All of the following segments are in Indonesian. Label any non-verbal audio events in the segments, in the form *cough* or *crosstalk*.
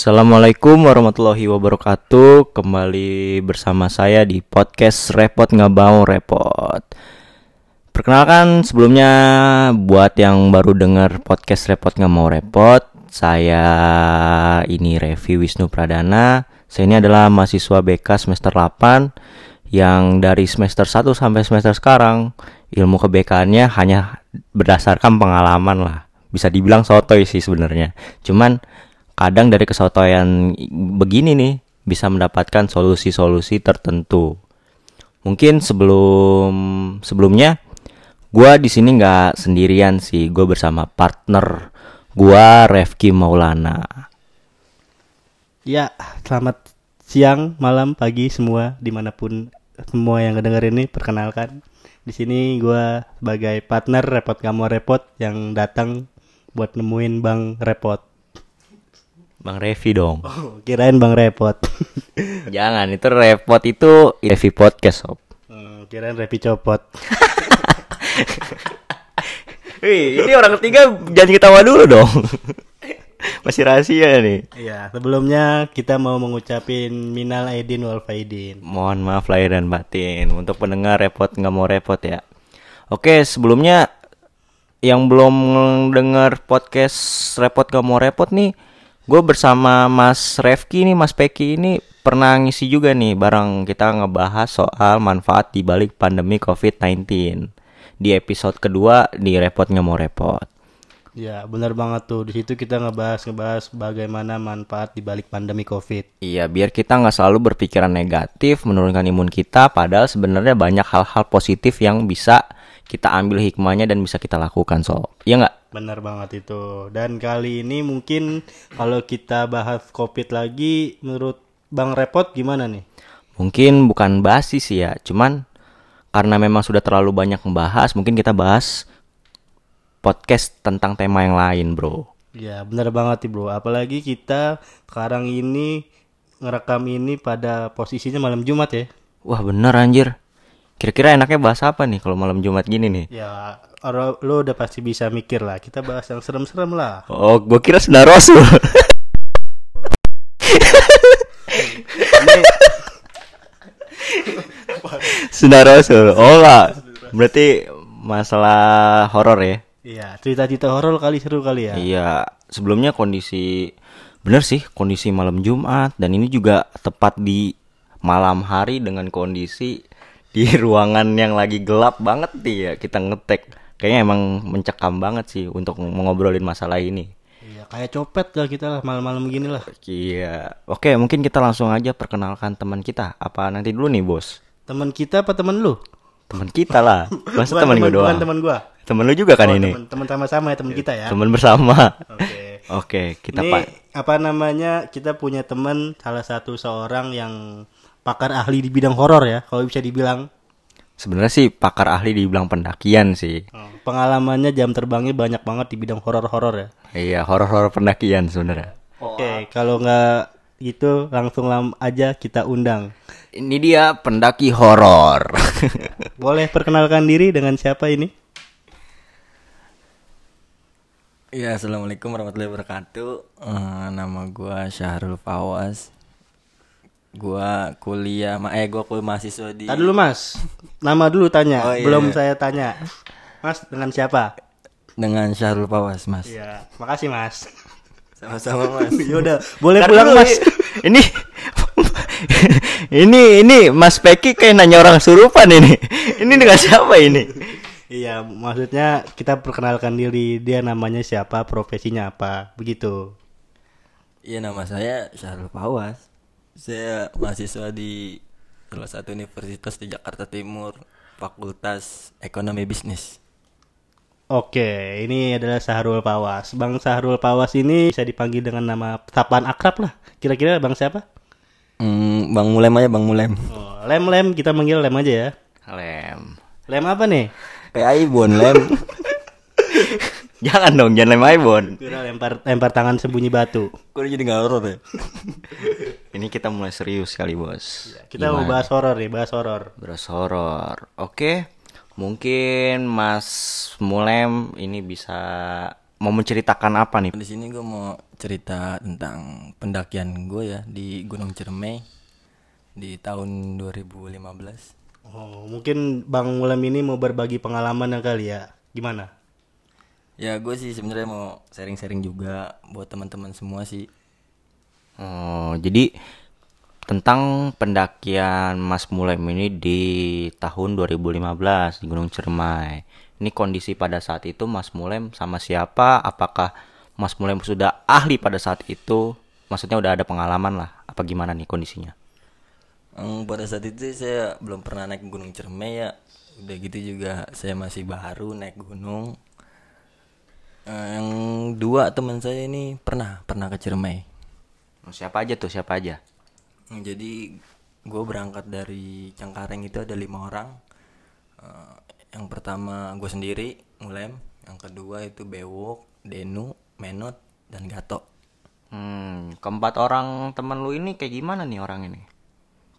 Assalamualaikum warahmatullahi wabarakatuh. Kembali bersama saya di podcast Repot Nggak Mau Repot. Perkenalkan sebelumnya buat yang baru dengar podcast Repot Nggak Mau Repot Saya ini Revi Wisnu Pradana. Saya ini adalah mahasiswa BK semester 8 Yang dari semester 1 sampai semester sekarang Ilmu kebekaannya hanya berdasarkan pengalaman lah. Bisa dibilang sotoy sih sebenarnya. Cuman kadang dari kesotoyan begini nih bisa mendapatkan solusi-solusi tertentu. Mungkin sebelum sebelumnya gua di sini nggak sendirian sih, gue bersama partner gua Refki Maulana. Ya, selamat siang, malam, pagi semua di mana pun semua yang ngedenger ini perkenalkan. Di sini gua sebagai partner repot kamu repot yang datang buat nemuin Bang Repot. Bang Revi dong. *laughs* Oh, kirain Bang Repot. *laughs* Jangan, itu repot itu Revi Podcast, Sob. Hmm, kirain Repi copot. *laughs* Wih, ini orang ketiga jangan ketawa dulu dong. Masih rahasia nih. Iya, sebelumnya kita mau mengucapin minal aidin wal faidin. Mohon maaf lahir dan batin untuk pendengar repot nggak mau repot ya. Oke, sebelumnya yang belum dengar podcast repot nggak mau repot nih, gue bersama Mas Refki nih, Mas Peki ini pernah ngisi juga nih bareng kita ngebahas soal manfaat di balik pandemi COVID-19 di episode kedua di repot nggak mau repot. Ya, benar banget tuh. Di situ kita ngebahas ngebahas bagaimana manfaat di balik pandemi Covid. Iya, biar kita nggak selalu berpikiran negatif, menurunkan imun kita, padahal sebenarnya banyak hal-hal positif yang bisa kita ambil hikmahnya dan bisa kita lakukan, so. Iya nggak? Benar banget itu. Dan kali ini mungkin kalau kita bahas Covid lagi, menurut Bang Repot gimana nih? Mungkin bukan basi sih ya, cuman karena memang sudah terlalu banyak membahas, mungkin kita bahas podcast tentang tema yang lain, bro. Ya, benar banget nih, Bro. Apalagi kita sekarang ini ngerekam ini pada posisinya malam Jumat ya. Wah bener anjir. Kira-kira enaknya bahas apa nih kalau malam Jumat gini nih? Ya, orang lo udah pasti bisa mikir lah. Kita bahas yang serem-serem lah. Oh, gue kira sudah Rasul. *laughs* Sudah Rasul. Oh enggak. Berarti masalah horor ya? Iya, cerita-cerita horor kali seru kali ya. Iya, sebelumnya kondisi bener sih kondisi malam Jumat dan ini juga tepat di malam hari dengan kondisi di ruangan yang lagi gelap banget nih ya kita ngetek. Kayaknya emang mencekam banget sih untuk ngobrolin masalah ini. Iya, kayak copet lah kita lah malam-malam gini lah. Iya. Oke, mungkin kita langsung aja perkenalkan teman kita. Apa nanti dulu nih, Bos? Teman kita apa teman lu? Teman kita lah. *laughs* Masa teman gue doang? Teman gua. Temen lu juga kan Oh, ini? teman- Teman sama-sama ya teman kita ya. Temen bersama. Oke. *laughs* Oke, kita Ini pak. apa namanya? Kita punya teman salah satu seorang yang pakar ahli di bidang horor ya, kalau bisa dibilang. Sebenarnya sih pakar ahli dibilang pendakian sih. Oh, Pengalamannya jam terbangnya banyak banget di bidang horor-horor ya. Iya, horor-horor pendakian sebenarnya. Oke, kalau nggak gitu langsung lam aja kita undang. Ini dia pendaki horor. *laughs* Boleh perkenalkan diri dengan siapa ini? Ya, assalamualaikum warahmatullahi wabarakatuh. Eh, nama gua Syahrul Fawas. Gua kuliah, ma eh gua kuliah mahasiswa di Tadi dulu Mas. Nama dulu tanya, Oh, iya. belum saya tanya. Mas dengan siapa? dengan Syahrul Fawas, Mas. Iya, makasih Mas. Sama-sama, Mas. *laughs* Yaudah, boleh Ntar pulang dulu, Mas. *laughs* ini *laughs* ini ini Mas Peki kayak nanya orang surupan ini. Ini dengan siapa ini? Iya, maksudnya kita perkenalkan diri dia namanya siapa, profesinya apa, begitu. Iya, nama saya Syahrul Fawas. Saya mahasiswa di salah satu universitas di Jakarta Timur, Fakultas Ekonomi Bisnis. Oke, ini adalah Sahrul Pawas. Bang Sahrul Pawas ini bisa dipanggil dengan nama sapaan akrab lah. Kira-kira Bang siapa? Hmm, Bang Mulem aja, Bang Mulem. Oh, lem Lem, kita manggil Lem aja ya. Lem. Lem apa nih? Kayak Aibon, Lem. *laughs* Jangan dong, jangan lem Ibon. Kira lempar lempar tangan sembunyi batu. Kok jadi nggak horor ya? *laughs* Ini kita mulai serius kali, Bos. Kita mau bahas horor nih, bahas horor. Beras horor. Oke. Mungkin Mas Mulem ini bisa mau menceritakan apa nih? Di sini gue mau cerita tentang pendakian gue ya di Gunung Ciremai di tahun 2015. Oh, mungkin Bang Mulem ini mau berbagi pengalaman kali ya. Gimana? Ya gue sih sebenarnya mau sharing-sharing juga buat teman-teman semua sih. Oh, jadi tentang pendakian Mas Mulem ini di tahun 2015 di Gunung Cermai. Ini kondisi pada saat itu Mas Mulem sama siapa? Apakah Mas Mulem sudah ahli pada saat itu? Maksudnya udah ada pengalaman lah. Apa gimana nih kondisinya? Em, pada saat itu saya belum pernah naik Gunung Ciremai ya. Udah gitu juga saya masih baru naik gunung. Eh, yang dua teman saya ini pernah pernah ke Ciremai. Oh, siapa aja tuh? Siapa aja? Hmm, Jadi gue berangkat dari Cengkareng itu ada lima orang. Eh, yang pertama gue sendiri, Mulem. Yang kedua itu Bewok, Denu, Menot, dan Gato. Hmm, keempat orang teman lu ini kayak gimana nih orang ini?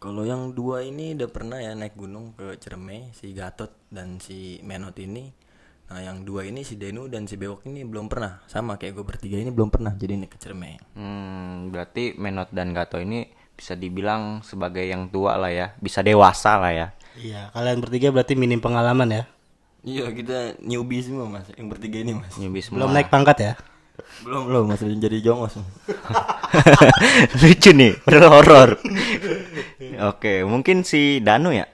Kalau yang dua ini udah pernah ya naik gunung ke Ciremai, si Gatot dan si Menot ini. Nah yang dua ini si Denu dan si Bewok ini belum pernah. Sama kayak gue bertiga ini belum pernah jadi naik ke Ciremai. Hmm, berarti Menot dan Gato ini bisa dibilang sebagai yang tua lah ya, bisa dewasa lah ya. Iya, kalian bertiga berarti minim pengalaman ya. Iya kita newbie semua mas, yang bertiga ini mas. Newbie semua. Belum naik pangkat ya. Belum belum masih jadi jongos. *laughs* Lucu nih, horor. *laughs* Oke, mungkin si Danu ya.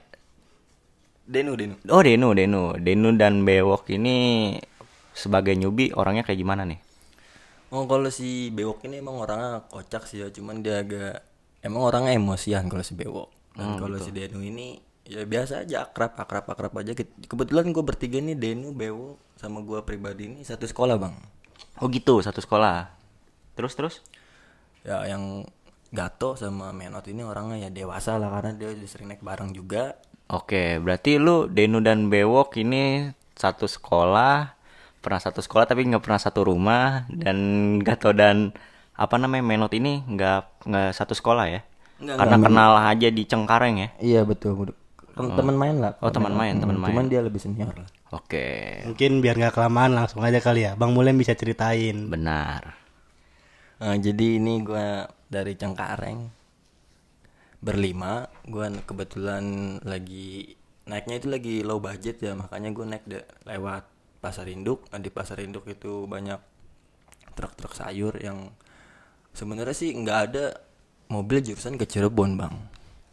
Denu Denu. Oh Denu, Denu, Denu dan Bewok ini sebagai newbie orangnya kayak gimana nih? Oh kalau si Bewok ini emang orangnya kocak sih ya, cuman dia agak emang orangnya emosian kalau si Bewok. Dan kalau si Denu ini ya biasa aja akrab akrab akrab aja. Ke- Kebetulan gue bertiga ini Denu, Bewok sama gue pribadi ini satu sekolah bang. Oh gitu, satu sekolah. Terus terus? Ya yang Gato sama Menot ini orangnya ya dewasa lah karena dia udah sering naik bareng juga. Oke, berarti lu Denu dan Bewok ini satu sekolah, pernah satu sekolah tapi nggak pernah satu rumah dan Gato dan apa namanya Menot ini nggak nggak satu sekolah ya? Nggak, Karena kenal aja di Cengkareng ya. Iya betul. Teman main lah. Oh, teman main, teman main. Cuman dia lebih senior lah. Oke, Mungkin biar nggak kelamaan langsung aja kali ya. Bang Mulem bisa ceritain. benar. Nah, jadi ini gua dari Cengkareng berlima. Gua kebetulan lagi naiknya itu lagi low budget ya, makanya gue naik de- lewat pasar induk. Nah, di pasar induk itu banyak truk-truk sayur yang sebenarnya sih nggak ada mobil jurusan ke Cirebon bang.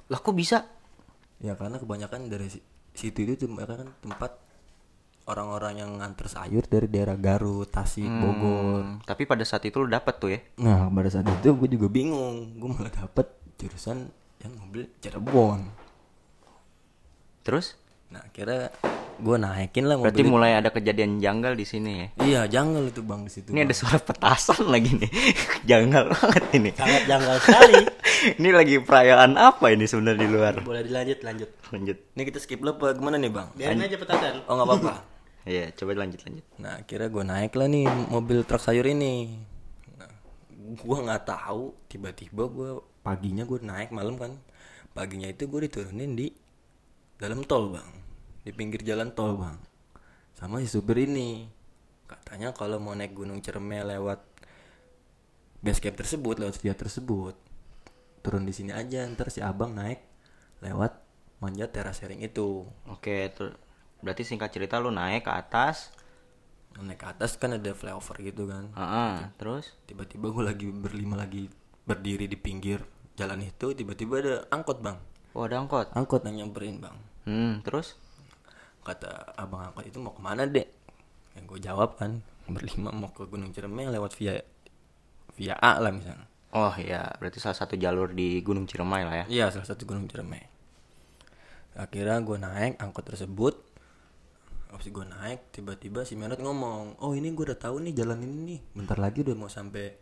Lah kok bisa? Ya karena kebanyakan dari si- situ itu kan tempat orang-orang yang nganter sayur dari daerah Garut, Tasik, Bogor. Hmm, tapi pada saat itu lu dapet tuh ya? Nah pada saat itu gue juga bingung Gue malah dapet jurusan yang mobil Cirebon Terus? Nah kira gue naikin lah Berarti mobil mulai ada kejadian janggal di sini ya? Iya jangan itu bang di situ. Ini Bang. ada suara petasan lagi nih, *laughs* janggal banget ini. Sangat janggal sekali. *laughs* ini lagi perayaan apa ini sebenarnya di luar? Boleh dilanjut lanjut. Lanjut. Ini kita skip lo apa gimana nih bang? Biarin aja petasan. Oh nggak apa-apa. *laughs* Iya, coba lanjut lanjut. Nah kira gue naik lah nih mobil truk sayur ini. Nah, gue nggak tahu tiba-tiba gue paginya gue naik malam kan. Paginya itu gue diturunin di dalam tol bang, di pinggir jalan tol bang, sama si supir ini. Katanya kalau mau naik Gunung Ciremai lewat base camp tersebut, lewat via tersebut, turun di sini aja. Ntar si abang naik lewat manjat terasering itu. Oke, ter- berarti singkat cerita lu naik ke atas. Naik ke atas kan ada flyover gitu kan. Heeh, terus? tiba-tiba gue lagi berlima lagi berdiri di pinggir jalan itu tiba-tiba ada angkot bang. Oh, ada angkot. angkot yang nyamperin bang. Hmm, terus? kata abang angkot itu mau ke mana dek? Yang gue jawab kan berlima mau ke Gunung Ciremai lewat via via A lah misalnya. Oh iya, berarti salah satu jalur di Gunung Ciremai lah ya. iya salah satu Gunung Ciremai. Akhirnya gue naik angkot tersebut. Habis gue naik tiba-tiba si Menot ngomong oh ini gue udah tahu nih jalan ini nih. Bentar lagi udah mau sampai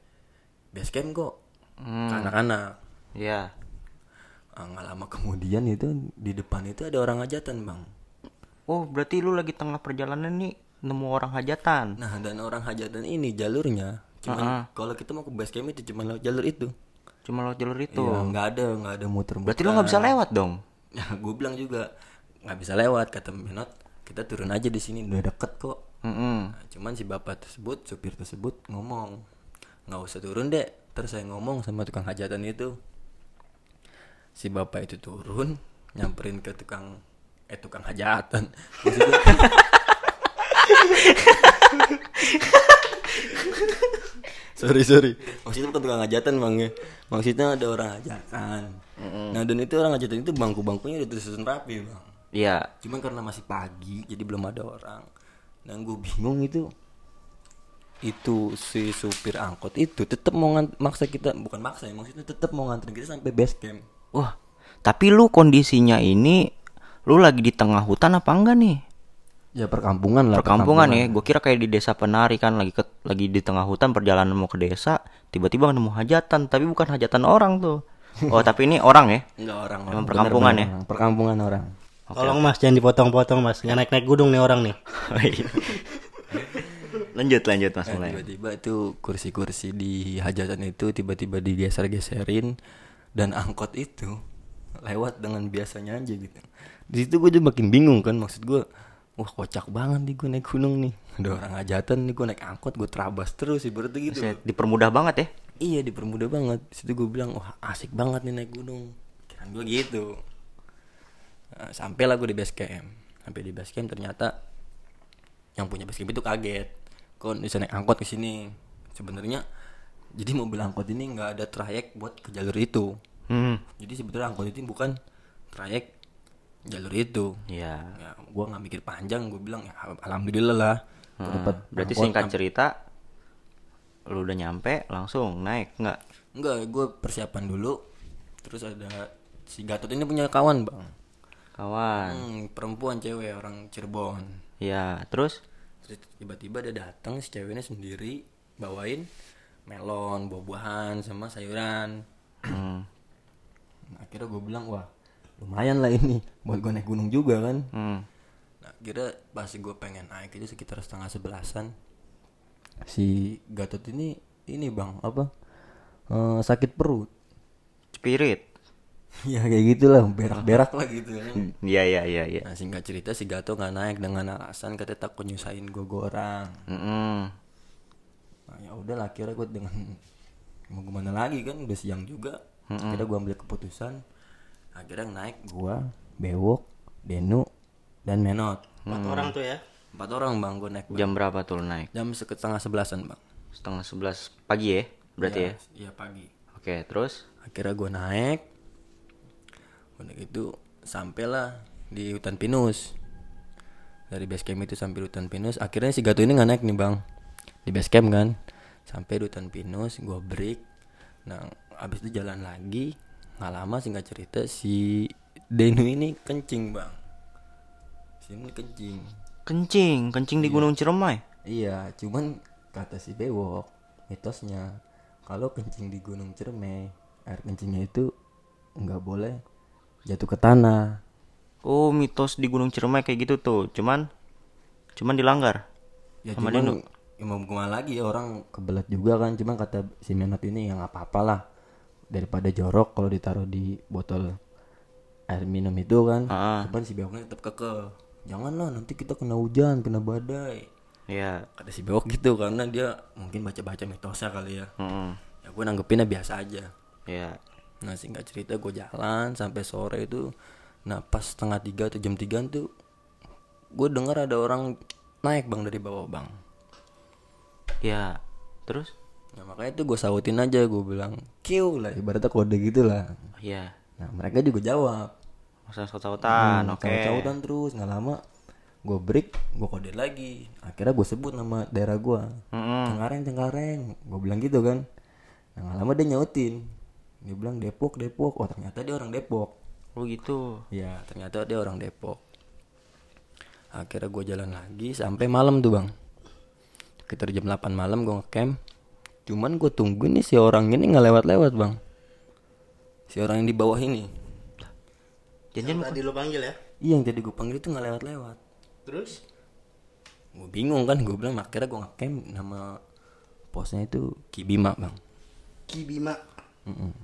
base camp kok. Hmm. ke anak-anak Iya. Ah, nggak lama kemudian itu di depan itu ada orang hajatan bang Oh, berarti lu lagi tengah perjalanan nih nemu orang hajatan. nah dan orang hajatan ini jalurnya cuman kalau kita mau ke base camp itu cuma lewat jalur itu Cuma lewat jalur itu. Iya, nggak ada nggak ada muter Berarti lu nggak bisa lewat dong. *laughs* nah gue bilang juga nggak bisa lewat kata Menot kita turun aja di sini udah deket kok Mm-mm. Nah, cuman si bapak tersebut supir tersebut ngomong nggak usah turun deh terus saya ngomong sama tukang hajatan itu si bapak itu turun nyamperin ke tukang eh tukang hajatan. Maksudnya *laughs* sorry sorry. Maksudnya bukan tukang hajatan bang ya. Maksudnya ada orang hajatan. Nah dan itu orang hajatan itu bangku bangkunya udah tersusun rapi bang. Iya. cuman karena masih pagi jadi belum ada orang. Dan gue bingung itu itu si supir angkot itu tetap mau ngan- maksa kita bukan maksa ya maksudnya tetap mau nganterin kita sampai base camp Wah, tapi lu kondisinya ini lu lagi di tengah hutan apa enggak nih? ya perkampungan lah Perkampungan ya. Gue kira kayak di desa penari kan lagi ke, lagi di tengah hutan perjalanan mau ke desa, tiba-tiba nemu hajatan, tapi bukan hajatan orang tuh. Oh, tapi ini orang ya? Enggak orang Emang perkampungan Bener, ya? bener, perkampungan orang Tolong mas jangan dipotong-potong mas. Nggak naik-naik gunung nih orang nih. *laughs* lanjut lanjut Mas Nah, mulai. tiba-tiba itu kursi-kursi di hajatan itu tiba-tiba digeser-geserin dan angkot itu lewat dengan biasanya aja gitu. Di situ gue juga makin bingung kan maksud gue, wah kocak banget nih gue naik gunung nih. Ada orang hajatan nih gue naik angkot gue terabas terus ibaratnya gitu. Buset, Dipermudah banget ya? Iya dipermudah banget. Di situ gue bilang wah asik banget nih naik gunung. Kira gue gitu. Nah, sampailah gue di base camp. Sampai di base camp ternyata yang punya base camp itu kaget. Kok bisa naik angkot ke sini? Sebenarnya jadi mobil angkot ini nggak ada trayek buat ke jalur itu. Hmm. Jadi sebetulnya angkot itu bukan trayek jalur itu. Iya. Ya, gue nggak mikir panjang. Gue bilang ya alhamdulillah lah. Hmm, Berarti angkot singkat cerita lu udah nyampe langsung naik nggak? Enggak, gue persiapan dulu. Terus ada si Gatot ini punya kawan bang. Kawan. Hmm, perempuan cewek orang Cirebon. Ya, terus Terus tiba-tiba dia datang si ceweknya sendiri bawain melon, buah-buahan sama sayuran. hmm. Nah, akhirnya gue bilang wah lumayan lah ini buat gue naik gunung juga kan. Hmm. Nah, kira pas gue pengen naik itu sekitar setengah sebelasan. Si Gatot ini ini bang apa Eh, sakit perut. Spirit. ya kayak gitulah berak-berak lah gitu kan. *laughs* Iya, iya, iya, iya. Nah singkat cerita si Gato nggak naik dengan alasan katanya takut nyusahin gue orang. Mm-mm. Nah ya udah lah akhirnya gue dengan *laughs* mau gimana lagi kan udah siang juga. Akhirnya gue ambil keputusan. Akhirnya naik gue, Bewok, Denu, dan Menot. Empat orang tuh ya. Empat orang bang gue naik. Bang. Jam berapa tuh lu naik? Jam setengah sebelasan bang. Setengah sebelas pagi ya? Berarti ya? Iya pagi. Oke, terus? Akhirnya gue naik. Udah gitu sampailah di hutan pinus. Dari base camp itu sampai hutan pinus. Akhirnya si Gato ini nggak naik nih bang. Di base camp kan. Sampai di hutan pinus, gue break. Nah, abis itu jalan lagi. Nggak lama singkat cerita si Denu ini kencing bang. Si Denu kencing. Kencing, kencing di Gunung Ciremai. Iya, cuman kata si Bewok mitosnya kalau kencing di Gunung Ciremai air kencingnya itu nggak boleh jatuh ke tanah. Oh, mitos di Gunung Ciremai kayak gitu tuh. Cuman cuman dilanggar. Ya Sama cuman ya mau gimana lagi ya orang kebelat juga kan. Cuman kata si Menot ini yang apa-apalah daripada jorok kalau ditaruh di botol air minum itu kan. Ah. Cuman si Bewoknya tetap keke. Janganlah nanti kita kena hujan, kena badai. Iya. Kata si Bewok gitu karena dia mungkin baca-baca mitosnya kali ya. Mm-mm. Ya gue nanggepinnya biasa aja. Iya. Nah singkat cerita gue jalan sampai sore itu Nah pas setengah tiga atau jam tiga tuh Gue dengar ada orang naik bang dari bawah bang Iya. Terus? Nah makanya tuh gue sautin aja gue bilang Kiu lah ibaratnya kode gitu lah Iya. Nah mereka juga jawab Masa saut-sautan. Hmm, Oke. Saut-sautan terus nggak lama Gue break gue kode lagi Akhirnya gue sebut nama daerah gue Mm-mm. Cengkareng Cengkareng Gue bilang gitu kan Nah lama dia nyautin Dia bilang Depok Depok Oh ternyata dia orang Depok Oh gitu. Ya ternyata dia orang Depok Akhirnya gue jalan lagi sampai malam tuh bang Sekitar jam 8 malam gue ngecamp. Cuman gue tunggu nih si orang ini nggak lewat-lewat bang. Si orang yang di bawah ini. Janjian Yang tadi lu panggil ya. Iya yang tadi gue panggil itu nggak lewat-lewat. Terus? Gue bingung kan gue bilang akhirnya gue ngecamp nama posnya itu Kibima bang. Kibima. Mm-mm.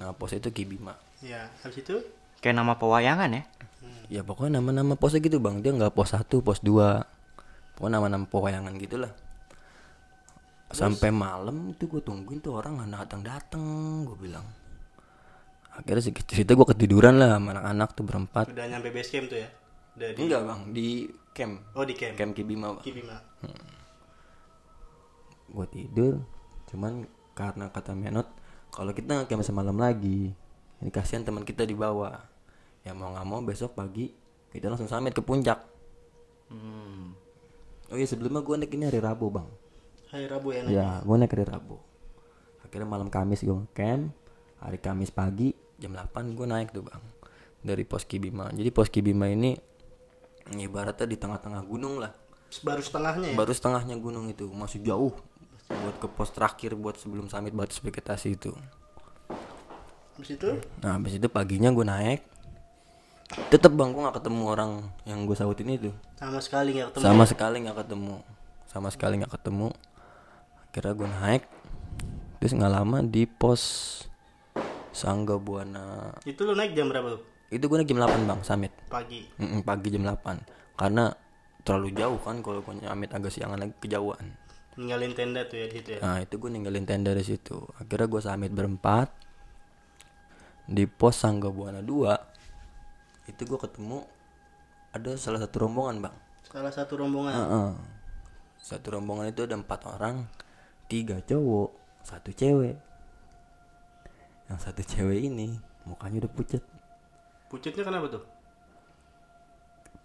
Nama posnya itu Kibima. Ya, habis itu? Kayak nama pewayangan ya? Ya pokoknya nama-nama posnya gitu bang. Dia nggak pos 1, pos 2 Pokoknya nama-nama pewayangan gitu lah sampai malam itu gue tungguin tuh orang nggak datang datang gue bilang. Akhirnya sedikit cerita gue ketiduran lah sama anak-anak tuh berempat. Udah nyampe base camp tuh ya. Udah di enggak bang di camp. Oh di camp. camp Kibima bang. Kibima. gue tidur cuman karena kata Menot kalau kita nggak camp semalam lagi ini kasihan teman kita di bawah. Ya mau nggak mau besok pagi kita langsung summit ke puncak. Hmm. oh iya sebelumnya gue naik ini hari Rabu bang Hari Rabu ya. Nek? ya gue naik hari Rabu. Akhirnya malam Kamis gue camp hari Kamis pagi jam 8 gue naik tuh bang. Dari pos Kibima. Jadi pos Kibima ini ibaratnya di tengah-tengah gunung lah. Baru setengahnya ya. baru setengahnya gunung itu. Masih jauh buat ke pos terakhir buat sebelum summit batas vegetasi itu. Habis itu? Nah habis itu paginya gue naik. Tetep bang gue nggak ketemu orang yang gue sautin itu. Sama sekali nggak ketemu. sama sekali nggak ketemu. Sama sekali nggak ketemu akhirnya gue naik terus nggak lama di pos Sangga Buana Itu lu naik jam berapa tuh? itu gue naik jam 8 bang summit Pagi. Mm-mm, pagi jam 8 karena terlalu jauh kan kalau gue nyamit agak siangan lagi kejauhan Ninggalin tenda tuh ya di situ ya. Nah itu gue ninggalin tenda dari situ. Akhirnya gue summit berempat di pos Sangga Buana 2 itu gue ketemu ada salah satu rombongan bang. Salah satu rombongan. Heeh. Satu rombongan itu ada empat orang, tiga cowok, satu cewek. Yang satu cewek ini mukanya udah pucat. Pucutnya kenapa tuh?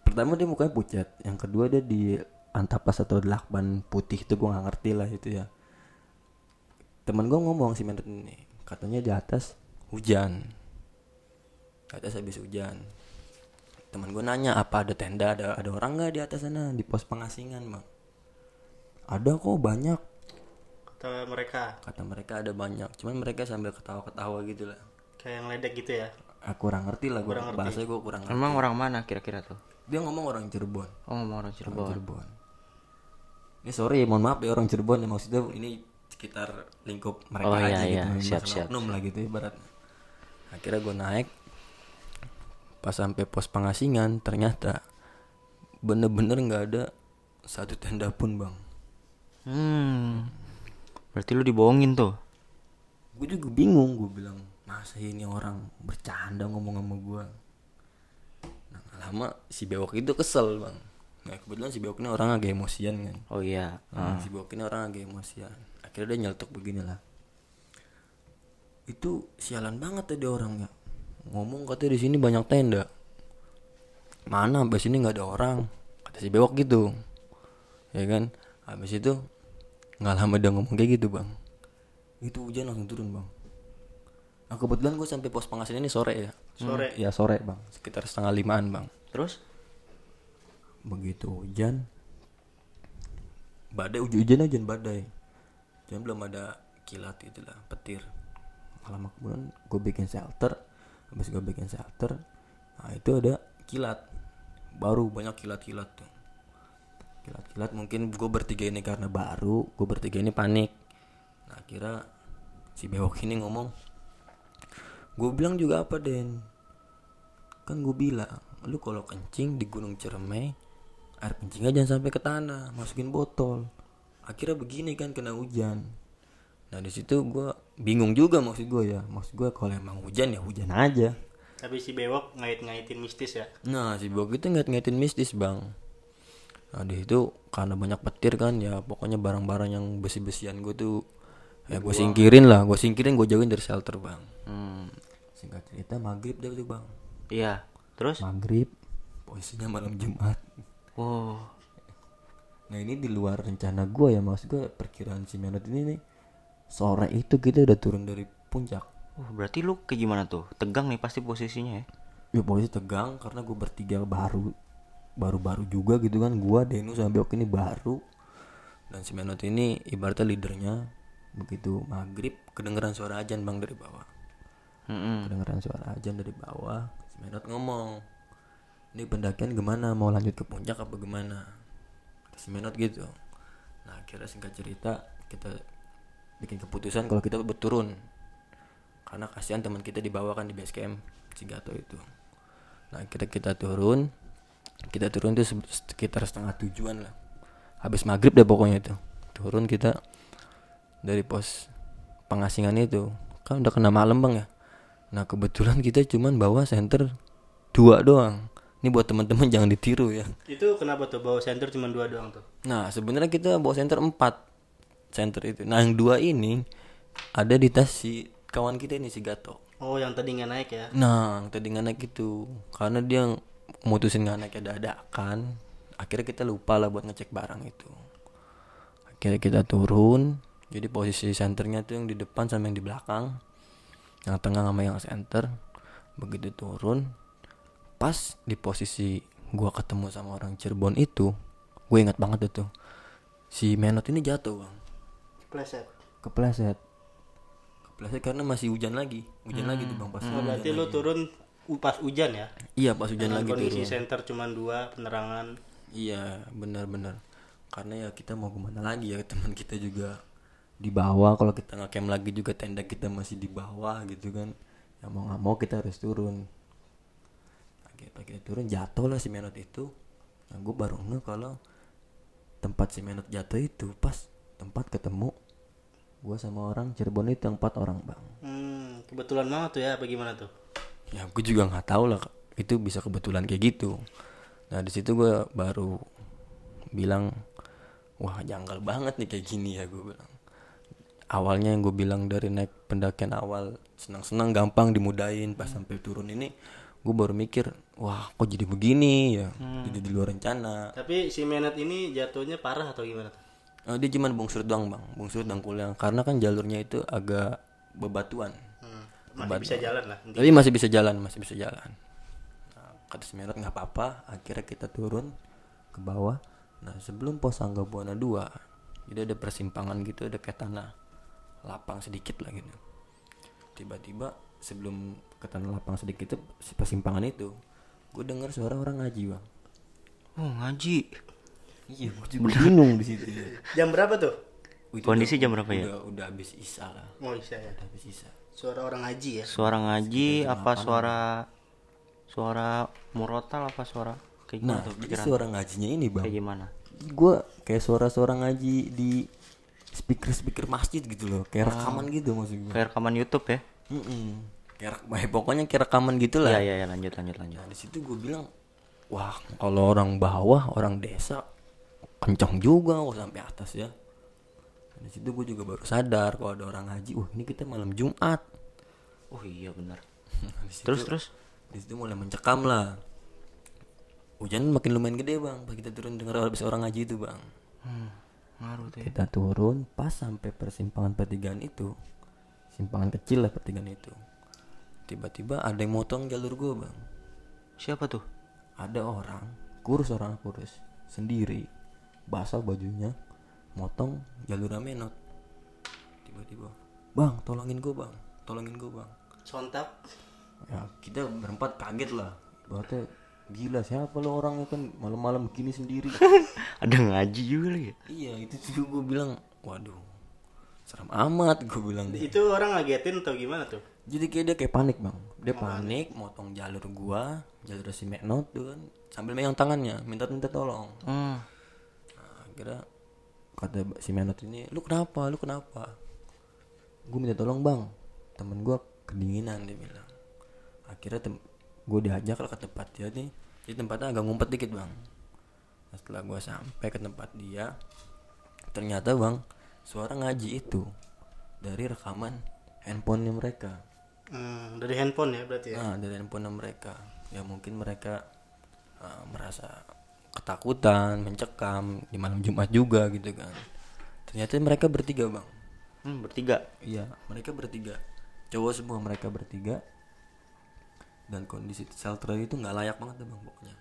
Pertama dia mukanya pucat, yang kedua dia di antapas atau lakban putih itu gue nggak ngerti lah itu ya. Temen gue ngomong si menurut ini, katanya di atas hujan. Di atas habis hujan. Temen gue nanya apa ada tenda ada ada orang nggak di atas sana di pos pengasingan bang? Ada kok banyak. Kata mereka Kata mereka ada banyak, cuman mereka sambil ketawa-ketawa gitu lah. kayak yang ledek gitu ya. Aku kurang ngerti lah, gue bahasa gue kurang ngerti. Emang orang mana kira-kira tuh? Dia ngomong orang Cirebon. Oh ngomong orang Orang Cirebon. Cirebon. Ini sorry, mohon maaf ya orang Cirebon ya maksudnya ini sekitar lingkup mereka Oh, iya, aja iya. gitu. Siap, masalah siap. oknum lah gitu ibaratnya. Akhirnya gue naik pas sampai pos pengasingan ternyata bener-bener nggak ada satu tenda pun bang. Hmm. Berarti lu dibohongin tuh. Gue juga bingung, gue bilang masa ini orang bercanda ngomong sama gue. Nah lama si bewok itu kesel bang. Nah kebetulan si bewok ini orang agak emosian kan. Oh iya. Nah, si Bok ini orang agak emosian. Akhirnya dia nyeletuk beginilah. Itu sialan banget tadi orangnya. Ngomong katanya di sini banyak tenda. Mana habis ini nggak ada orang. Kata si Bewok gitu. Ya kan? Habis itu nggak lama dia ngomong kayak gitu, Bang. Itu hujan langsung turun, Bang. Nah, kebetulan gue sampai pos pengasingan ini sore ya. Sore. Ya sore, Bang. Sekitar setengah limaan, Bang Terus? begitu hujan badai hujan hujan badai dan belum ada kilat itulah petir lama kemudian gue bikin shelter habis gue bikin shelter nah itu ada kilat baru banyak kilat-kilat tuh kilat-kilat mungkin gue bertiga ini karena baru gue bertiga ini panik. Nah kira si bewok ini ngomong gue bilang juga apa Den? Kan gue bilang lu kalau kencing di gunung Ciremai air kencingnya jangan sampai ke tanah masukin botol. Akhirnya begini kan kena hujan. Nah di situ gue bingung juga maksud gue ya. Maksud gue kalau emang hujan ya hujan aja. Tapi si bewok ngait-ngaitin mistis ya. nah si bok itu ngait-ngaitin mistis bang nah di situ karena banyak petir kan ya pokoknya barang-barang yang besi-besian gue tuh ya gue singkirin lah gue singkirin gue jauhin dari shelter bang Hmm. singkat cerita maghrib deh tuh bang Iya. Terus? maghrib posisinya malam jumat Oh. Nah ini di luar rencana gue ya maksud gue perkiraan si Menot ini nih sore itu kita udah turun dari puncak. Oh, berarti lu kayak gimana tuh? Tegang nih pasti posisinya ya. Ya posisi tegang karena gue bertiga baru baru-baru juga gitu kan gue Denu sama Beok ini baru. Dan si Menot ini ibaratnya leadernya begitu maghrib kedengeran suara ajan bang dari bawah. Hmm. kedengeran suara ajan dari bawah si Menot ngomong ini pendakian gimana? Mau lanjut ke puncak apa gimana? Kata si Menot gitu. Nah akhirnya singkat cerita kita bikin keputusan kalau kita berturun karena kasihan teman kita dibawa kan di base camp Cigato itu. Nah kita kita turun kita turun itu se- sekitar setengah tujuan lah. Habis maghrib deh pokoknya itu. Turun kita dari pos pengasingan itu. Kan udah kena malam bang ya. Nah kebetulan kita cuman bawa senter dua doang. Ini buat teman-teman *laughs* jangan ditiru ya. Itu kenapa tuh bawa center cuma dua doang tuh? nah sebenarnya kita bawa senter empat senter itu. Nah yang dua ini ada di tas si kawan kita ini si Gato. Oh, yang tadi nggak naik ya? Nah, yang tadi nggak naik itu. Karena dia mutusin nggak naik ada dadakan. Akhirnya kita lupa lah buat ngecek barang itu. Akhirnya kita turun. Jadi posisi senternya tuh yang di depan sama yang di belakang. Yang tengah sama yang center. Begitu turun, pas di posisi gua ketemu sama orang Cirebon itu, gue ingat banget itu. Si Menot ini jatuh bang, Pleset. kepleset. Kepleset karena masih hujan lagi, hujan lagi tuh bang pas. Oh, berarti lu turun pas hujan ya? Iya pas hujan Dengan lagi kondisi turun. center cuma dua penerangan. Iya benar-benar. Karena ya kita mau ke mana lagi ya teman kita juga di bawah. Kalau kita ngecamp lagi juga tenda kita masih di bawah gitu kan. Ya mau nggak mau kita harus turun. Akhirnya kita turun jatuh lah si Menot itu. Nah gue baru ngeh kalau tempat si Menot jatuh itu pas tempat ketemu gue sama orang Cirebon itu yang empat orang bang. Hmm, kebetulan banget tuh ya, apa gimana tuh? Ya gue juga nggak tahu lah itu bisa kebetulan kayak gitu. Nah di situ gue baru bilang wah janggal banget nih kayak gini ya gue bilang. Awalnya yang gue bilang dari naik pendakian awal senang-senang gampang dimudahin. Pas sampai turun ini gue baru mikir wah kok jadi begini ya? Jadi di luar rencana. Tapi si Menet ini jatuhnya parah atau gimana? Eh, dia cuman bungsur doang bang. Bungsur dangkulnya. Karena kan jalurnya itu agak bebatuan. Hmm. Masih bisa jalan lah. Tapi masih bisa jalan, masih bisa jalan. Nah, kata si Menot nggak apa-apa. Akhirnya kita turun ke bawah. Nah sebelum pos Angga Buana 2 jadi ada persimpangan gitu, ada kayak tanah lapang sedikit lah gitu. Tiba-tiba sebelum ke tanah lapang sedikit itu si persimpangan itu, gue dengar suara orang ngaji bang. Oh ngaji. Iya, gue juga bingung di situ. Jam berapa tuh? Wih, itu Kondisi udah- jam berapa ya? Udah, udah habis isya lah, Oh, bisa ya. udah habis isya. Suara orang ngaji ya. Suara ngaji apa suara suara murotal apa suara kayak gimana Nah, tuh jadi suara ngajinya ini bang. Kayak gimana? gue kayak suara-suara ngaji di speaker-speaker masjid gitu loh kayak rekaman gitu maksud gue Kayak rekaman YouTube ya? kayak rek- eh, *laughs* pokoknya kayak rekaman gitu lah Iya iya iya lanjut lanjut lanjut. nah di situ gue bilang wah kalau orang bawah orang desa kencang juga kok sampai atas ya Di situ gue juga baru sadar kalau ada orang ngaji wah ini kita malam Jumat. Oh iya benar. *laughs* Terus terus? di situ mulai mencekam lah. Hujan makin lumayan gede bang. Pas kita turun dengar habis orang ngaji itu bang. Hmm, ngaruh tuh ya. kita turun pas sampai persimpangan pertigaan itu. Simpangan kecil lah pertigaan itu. Tiba-tiba ada yang motong jalur gue bang. Siapa tuh? ada orang kurus orang kurus. Sendiri. Basah bajunya motong jalur menot tiba-tiba bang tolongin gue bang tolongin gue bang Sontak. ya kita berempat kaget lah berarti gila siapa lo orangnya kan malam-malam begini sendiri *laughs* Ada ngaji juga lagi. ya? iya itu juga gue bilang waduh seram amat gue bilang Itu orang ngagetin atau gimana tuh? jadi kayak dia kayak panik bang dia panik motong jalur gua jalur si Menot tuh kan sambil megang tangannya minta minta tolong Hmm. nah, akhirnya kata si Menot ini lu kenapa? Lu kenapa? Gue minta tolong bang temen gua kedinginan dia bilang. Akhirnya tem gue diajak lah ke tempat dia nih. Di tempatnya agak ngumpet dikit bang. Nah, setelah gua sampai ke tempat dia ternyata bang suara ngaji itu dari rekaman handphonenya mereka. Hmm, dari handphone ya berarti ya. Nah, dari handphone mereka. Ya mungkin mereka uh, merasa ketakutan, mencekam di malam Jumat juga gitu kan. Ternyata mereka bertiga, Bang. Hmm, bertiga. Iya, mereka bertiga. Cowok semua mereka bertiga. Dan kondisi shelter itu nggak layak banget deh, Bang, pokoknya.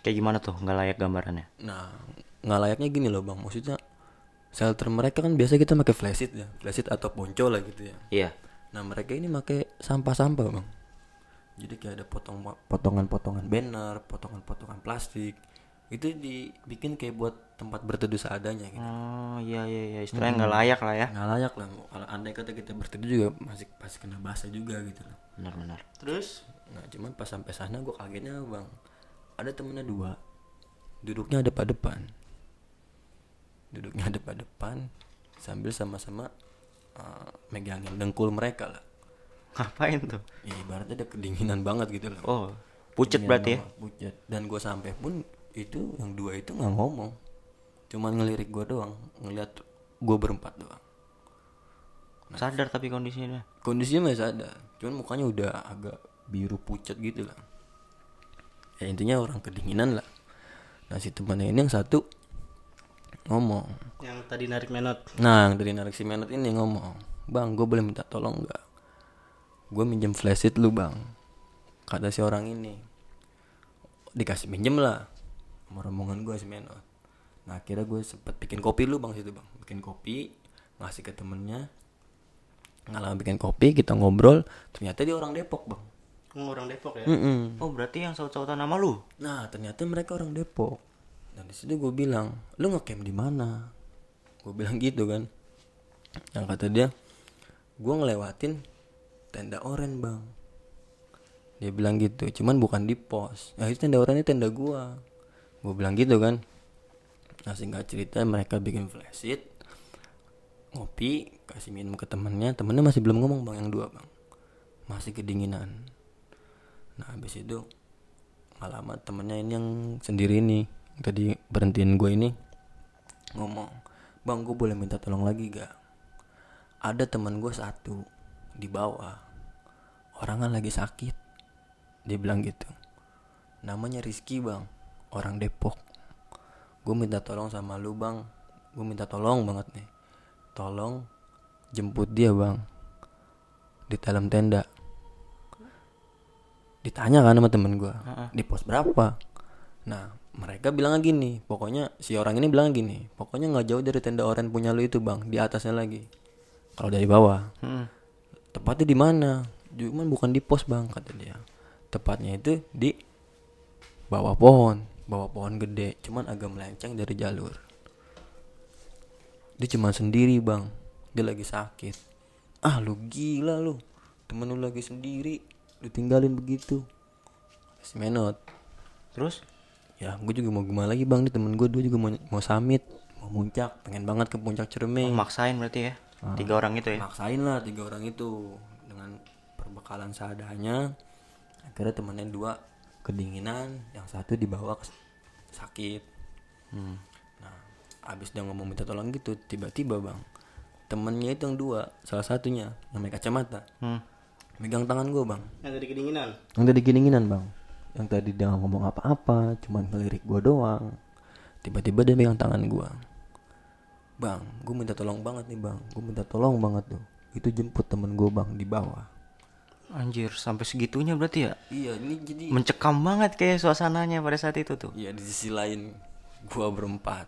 Kayak gimana tuh? Nggak layak gambarannya. Nah, nggak layaknya gini loh, Bang. Maksudnya shelter mereka kan biasa kita pakai flashit ya, flashit atau ponco lah gitu ya. Iya. Nah mereka ini pakai sampah-sampah bang. Jadi kayak ada potong potongan-potongan banner, potongan-potongan plastik. Itu dibikin kayak buat tempat berteduh seadanya gitu. Oh iya iya iya. Istilahnya nggak layak lah ya. Nggak layak lah. Kalau andai kata kita berteduh juga masih pasti kena basah juga gitu loh. Benar-benar. Terus Nah cuman pas sampai sana gue kagetnya bang. Ada temennya dua. Duduknya depan depan. Duduknya *laughs* depan depan sambil sama-sama eh, megangin dengkul mereka lah Ngapain tuh? ya, ibaratnya ada kedinginan banget gitu loh Oh, pucet berarti ya? pucet dan gue sampai pun itu yang dua itu nggak ngomong. Cuman ngelirik gue doang ngeliat gue berempat doang. Sadar tapi kondisinya. kondisinya masih ada cuman mukanya udah agak biru pucat gitu lah. Ya intinya orang kedinginan lah. Nah si temannya ini yang satu ngomong. Yang tadi narik menot. nah yang dari narik si menot ini ngomong bang gue boleh minta tolong nggak? Gue minjem flashlight lu bang kata si orang ini. Dikasih minjem lah sama rombongan gue si menot nah akhirnya gue sempet bikin kopi lu bang situ bang bikin kopi ngasih ke temennya ngalah bikin kopi kita ngobrol ternyata dia orang Depok bang Oh, orang Depok ya. Mm-mm. Oh, berarti yang saut-sautan nama lu? Nah ternyata mereka orang Depok. Dan di situ gue bilang, lu ngecamp di mana? Gue bilang gitu kan. Yang kata dia, gue ngelewatin tenda oren bang. Dia bilang gitu, cuman bukan di pos. Nah itu tenda oren ini tenda gue. Gue bilang gitu kan. Nah singkat cerita mereka bikin flashit, ngopi, kasih minum ke temennya. Temennya masih belum ngomong bang yang dua bang, masih kedinginan. Nah habis itu alamat temennya ini yang sendiri nih tadi berhentiin gue ini ngomong bang gue boleh minta tolong lagi gak ada teman gue satu di bawah orang kan lagi sakit dia bilang gitu namanya Rizky bang orang Depok. Gue minta tolong sama lu bang. Gue minta tolong banget nih. Tolong jemput dia bang di dalam tenda. Ditanya kan sama temen gue di pos berapa? Nah mereka bilang gini. Pokoknya si orang ini bilang gini pokoknya nggak jauh dari tenda oren punya lu itu bang di atasnya lagi. Kalau dari bawah. Hmm. tepatnya di mana? Cuman bukan di pos bang kata dia. Tepatnya itu di bawah pohon bawah pohon gede cuman agak melenceng dari jalur. Dia cuma sendiri bang. Dia lagi sakit. Ah lu gila lu. Temen lu lagi sendiri lu tinggalin begitu. Si menot. Terus? ya gue juga mau gimana lagi bang? Nih temen gue dua juga mau mau summit mau muncak. Pengen banget ke puncak cermeng Maksain berarti ya? Tiga orang itu ya? maksain lah tiga orang itu dengan perbekalan seadanya. Akhirnya temennya dua kedinginan yang satu dibawa ke sakit. Hmm. nah abis dia ngomong minta tolong gitu tiba-tiba bang temennya itu yang dua salah satunya yang pakai kacamata. Hmm. megang tangan gue bang. Yang tadi kedinginan. yang tadi kedinginan bang. Yang tadi dia ngomong apa-apa cuman ngelirik gue doang. Tiba-tiba dia megang tangan gue bang gue minta tolong banget nih bang. Gue minta tolong banget tuh. Itu jemput temen gue bang di bawah Anjir, sampai segitunya berarti ya? iya ini jadi Mencekam banget kayak suasananya pada saat itu tuh. ya di sisi lain gue berempat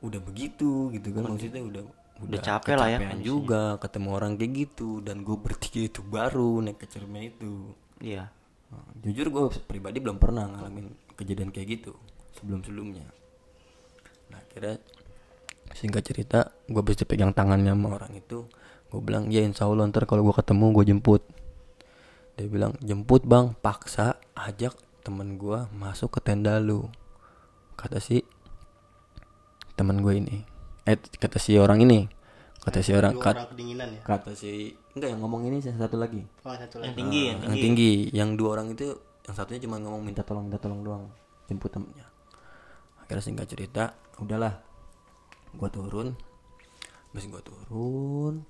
udah begitu gitu kan maksudnya udah Udah capek lah ya juga ketemu orang kayak gitu dan gue bertiga itu baru naik ke cermin itu Iya. Nah, jujur gue pribadi belum pernah ngalamin kejadian kayak gitu sebelum sebelumnya nah kira singkat cerita gue bisa pegang tangannya sama orang itu gue bilang ya insya Allah ntar kalau gue ketemu gue jemput dia bilang jemput bang. Paksa ajak temen gue masuk ke tenda lu. Kata si temen gue ini. Eh kata si orang ini. Kata si orang kat- orang kedinginan ya. kata si enggak yang ngomong ini satu lagi. Oh, satu Yang lagi. tinggi, yang yang tinggi. Yang dua orang itu yang satunya cuma ngomong minta tolong minta tolong doang. Jemput temennya. Akhirnya singkat cerita udahlah gua turun. Habis gua turun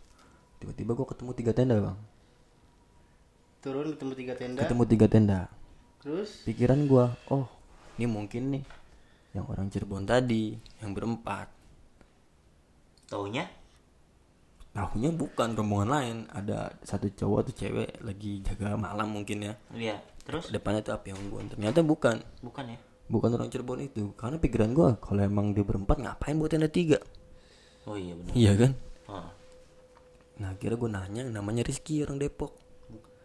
tiba-tiba gua ketemu tiga tenda bang Turun ketemu tiga tenda. ketemu tiga tenda Terus pikiran gua oh ini mungkin nih yang orang Cirebon tadi yang berempat Taunya? tahunya bukan rombongan lain ada satu cowok atau cewek lagi jaga malam mungkin ya Iya. Terus? depannya tuh api unggun ternyata bukan Bukan ya? bukan orang Cirebon itu karena pikiran gua kalau emang dia berempat ngapain buat tenda tiga Oh iya benar. iya kan Oh. nah kira gue nanya namanya Rizky orang Depok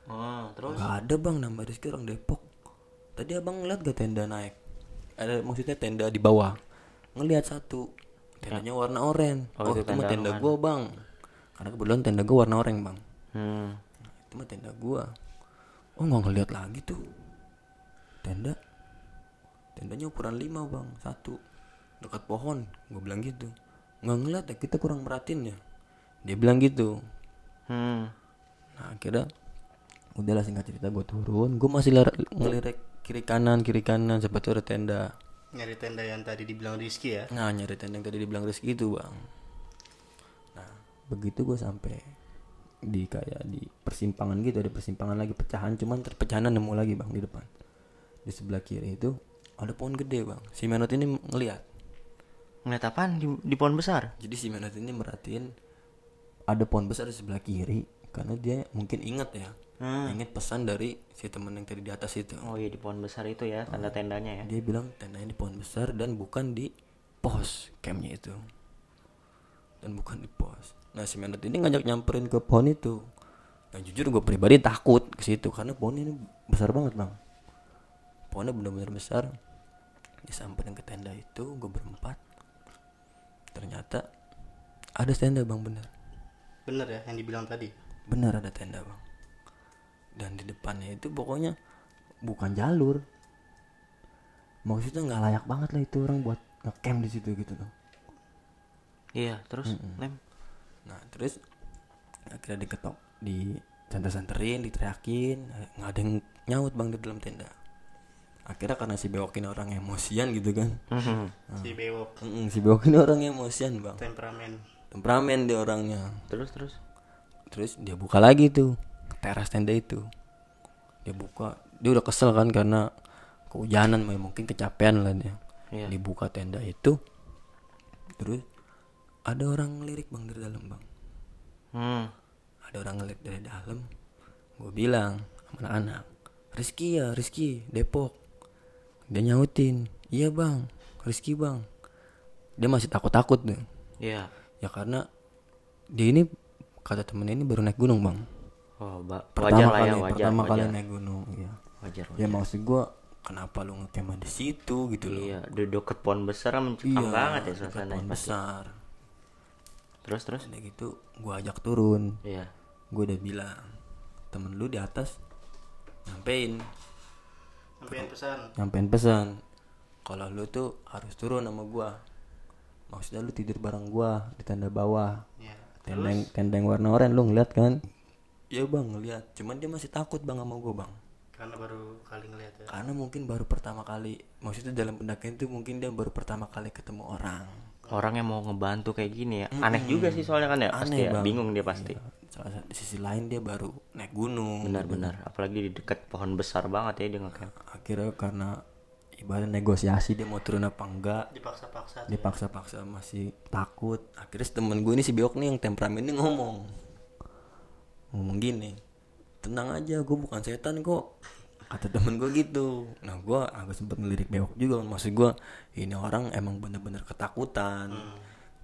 Oh, terus? nggak ada bang. Nama Rizky orang Depok. Tadi abang ngeliat gak tenda naik? Ada maksudnya tenda di bawah? Ngelihat satu. Tendanya warna oranye. Oh, oh, itu itu mah tenda tenda gua bang. Karena kebetulan tenda gua warna oranye bang. Hmm. Itu mah tenda gua. Oh nggak ngeliat lagi tuh. Tenda? Tendanya ukuran 5 bang. Satu. Dekat pohon. Gue bilang gitu. Nggak ngeliat ya kita kurang merhatiin ya. Dia bilang gitu. Hmm. nah akhirnya udahlah singkat cerita gue turun. Gue masih ngelirik kiri kanan kiri kanan. Siapa tuh ada tenda. Nyari tenda yang tadi dibilang Rizky ya. nah nyari tenda yang tadi dibilang Rizky itu bang. Nah begitu gue sampai di kayak di persimpangan gitu ada persimpangan lagi pecahan. Cuman terpecahan nemu lagi bang di depan. Di sebelah kiri itu ada pohon gede bang. Si Menot ini ngeliat. Ngeliat apaan? Di, di pohon besar? jadi si Menot ini merhatiin ada pohon besar di sebelah kiri karena dia mungkin ingat ya Hmm. ingat pesan dari si temen yang tadi di atas itu. Oh iya di pohon besar itu ya tanda tendanya ya. dia bilang tendanya di pohon besar dan bukan di pos campnya itu. Dan bukan di pos. Nah si Menot ini ngajak nyamperin ke pohon itu. Dan jujur gue pribadi takut ke situ karena pohon ini besar banget bang. Pohonnya benar-benar besar. Disamperin ke tenda itu gue berempat. Ternyata ada tenda bang bener Bener ya yang dibilang tadi. benar ada tenda bang dan di depannya itu pokoknya bukan jalur. Maksudnya nggak layak banget lah itu orang buat ngecamp di situ gitu tuh. Iya terus lem. nah terus akhirnya diketok di santer-santerin diteriakin nggak ada yang nyaut bang di dalam tenda. Akhirnya karena si bewok ini orang emosian gitu kan. Mhm. Si bewok. Si bewok ini orang emosian bang. Temperamen. temperamen dia orangnya. Terus terus. terus dia buka lagi tuh teras tenda itu. Dia buka dia udah kesel kan karena kehujanan ya mungkin kecapean lah dia. Iya. dibuka tenda itu terus ada orang ngelirik bang dari dalam bang. Hmm. ada orang ngelirik dari dalam. Gue bilang sama anak-anak Rizky ya Rizky Depok. Dia nyautin iya bang Rizky bang. Dia masih takut-takut tuh Iya. ya karena dia ini kata temennya ini baru naik gunung bang Oh ba- pertama wajar lah kali ya wajar. pertama kali wajar. naik gunung iya Wajar. ya maksud gua kenapa lu ngekemah di situ gitu loh Iya, di deket pohon besar kan mencekam banget ya suasananya. pohon besar Terus terus. udah gitu gua ajak turun Iya. gua udah bilang temen lu di atas nyampein Sampein pesan. nyampein pesan kalau lu tuh harus turun sama gua maksudnya lu tidur bareng gua di tenda bawah Ya. tenda yang, tenda yang warna oranye lu ngeliat kan iya bang ngeliat cuman dia masih takut bang sama gua bang Karena baru kali ngeliat ya. karena mungkin baru pertama kali maksudnya dalam pendakian itu mungkin dia baru pertama kali ketemu orang Orang yang mau ngebantu kayak gini ya. Aneh juga sih soalnya kan ya. Pasti Aneh, ya. Bang. Bingung dia pasti. Satu- di sisi lain dia baru naik gunung Benar-benar. Apalagi di dekat pohon besar banget ya dia ngecamp. akhirnya karena ibarat negosiasi dia mau turun apa enggak Dipaksa-paksa. dipaksa-paksa masih takut akhirnya temen gue ini si Biok nih yang temperamen ini ngomong ngomong gini tenang aja gue bukan setan kok. Kata temen gue gitu. Nah gue agak sempet ngelirik Biok juga maksud gue ini orang emang bener-bener ketakutan.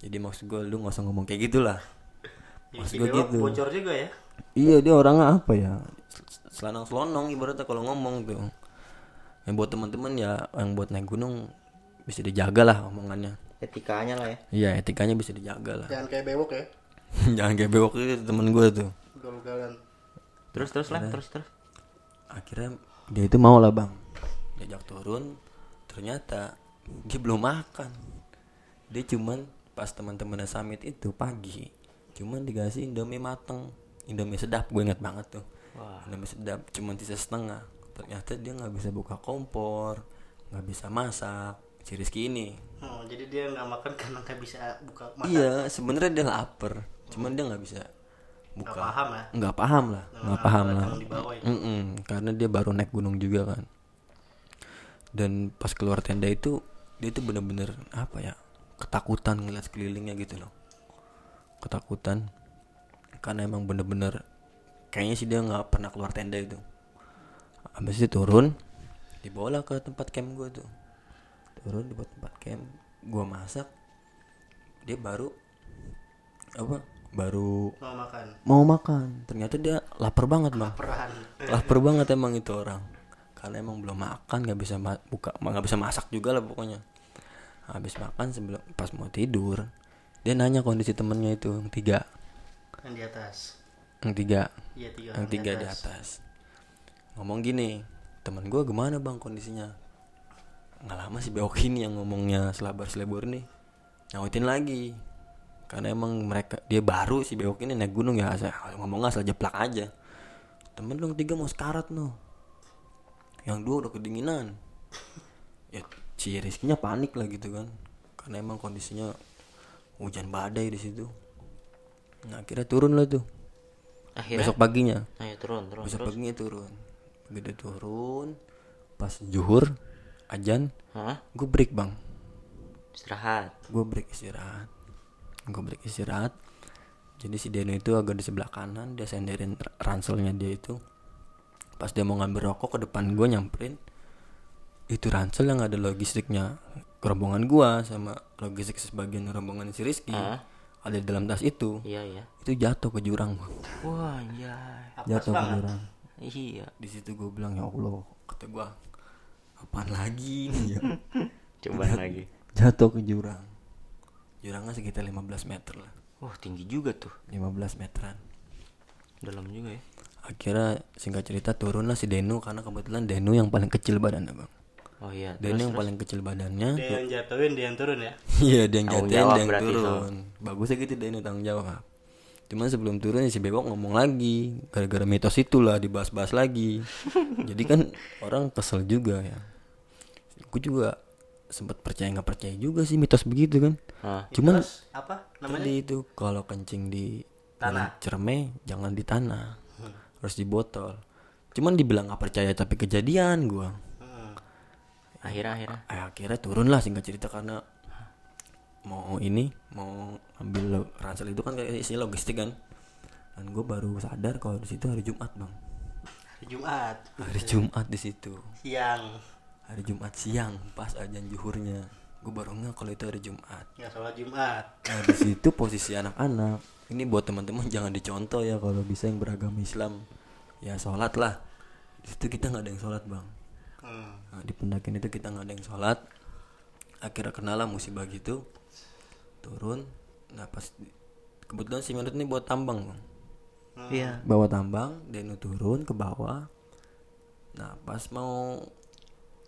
Jadi maksud gue lu nggak usah ngomong kayak gitulah. Maksud gue gitu. Bocor juga ya. iya dia orangnya apa ya? Selanang selonong ibaratnya kalau ngomong tuh. Yang buat teman-teman ya yang buat naik gunung bisa dijaga lah omongannya. Etikanya lah ya. iya etikanya bisa dijaga lah Jangan kayak bewok ya. *laughs* jangan kayak bewok itu temen gue tuh Ugal-ugalan. Terus terus lah, terus terus. akhirnya dia itu mau lah bang. Diajak turun ternyata dia belum makan. Dia cuman pas teman-temannya summit itu pagi cuman dikasih indomie mateng. Indomie sedap gue inget banget tuh. Indomie sedap cuman sisa setengah. Ternyata dia nggak bisa buka kompor nggak bisa masak si Rizky ini. Oh, jadi dia nggak makan karena nggak bisa buka mata. iya sebenarnya dia lapar cuman dia nggak bisa buka Nggak paham ya. nggak paham lah. Nggak paham lah. bawah itu. Mm-mm, karena dia baru naik gunung juga kan. Dan pas keluar tenda itu dia tuh bener-bener apa ya ketakutan ngeliat sekelilingnya gitu loh. Ketakutan. Karena emang bener-bener kayaknya sih dia nggak pernah keluar tenda itu. Habis itu turun dibawa ke tempat camp gue tuh. Turun di tempat camp. Gue masak. Dia baru apa baru Mau makan. mau makan. Ternyata dia lapar banget bang. Lapar banget emang itu orang. Karena emang belum makan nggak bisa ma- buka nggak bisa masak juga lah pokoknya. Habis makan sebelum pas mau tidur dia nanya kondisi temennya itu yang tiga. Yang di atas. yang tiga. Iya tiga. yang orang di tiga di atas. ngomong gini temen gue gimana bang kondisinya? Nggak lama si Beok ini yang ngomongnya selebar selebor nih nyautin lagi karena emang mereka dia baru si bewok ini naik gunung ya asal ngomong asal jeplak aja. Temen dong tiga mau sekarat no yang dua udah kedinginan. Ya si Rizkynya panik lah gitu kan. Karena emang kondisinya hujan badai di situ. Nah akhirnya turun lah tuh. Akhirnya? Besok paginya. Ayo turun turun besok terus. paginya turun. Begitu turun pas juhur ajan gue break bang. Istirahat. gue break istirahat gue break istirahat jadi si Deno itu agak di sebelah kanan dia senderin ranselnya dia itu pas dia mau ngambil rokok ke depan gue nyamperin itu ransel yang ada logistiknya rombongan gua sama logistik sebagian rombongan si Rizky Ah. ada di dalam tas itu Iya iya. itu jatuh ke jurang bang Wah anjay. jatuh ke jurang Iya. di situ gue bilang ya Allah kata gue apaan lagi nih ya *laughs* Coba lagi. jatuh ke jurang jurangnya sekitar 15 meter lah. Wah tinggi juga tuh. 15 meteran. Dalam juga ya. akhirnya singkat cerita turun lah si Denu karena kebetulan Denu yang paling kecil badannya bang. Oh iya. Denu yang paling kecil badannya. Dia yang jatuhin, dia yang turun ya. iya dia yang jatuhin jawab dia yang berarti, turun. Bagusnya gitu Denu tanggung jawab. Cuman sebelum turun ya si Bebok ngomong lagi. Gara-gara mitos itulah dibahas-bahas lagi. *laughs* Jadi kan orang kesel juga ya. Gue juga sempat percaya nggak percaya juga sih mitos begitu kan Ah. cuman Terus apa namanya? tadi itu kalau kencing di tanah cerme jangan di tanah harus di botol cuman dibilang nggak percaya tapi kejadian gua Hmm. Akhirnya akhirnya. eh, akhirnya turun lah singkat cerita karena mau ini mau ambil ransel itu kan kayak isi logistik kan dan gue baru sadar kalau di situ hari Jumat bang Hari Jumat hari Jumat di situ siang. Hari Jumat siang pas ajan juhurnya gue baru nggak kalau itu hari Jumat. Ya sholat Jumat. Nah di situ posisi anak-anak. Ini buat teman-teman jangan dicontoh ya kalau bisa yang beragama Islam. Ya sholat lah. Di situ kita nggak ada yang sholat bang. Hmm. nah, di pendakian itu kita nggak ada yang sholat. Akhirnya kenalah musibah gitu. Turun. Nah pas di- kebetulan si Menut ini buat tambang bang. Iya. bawa tambang Denu turun ke bawah. Nah pas mau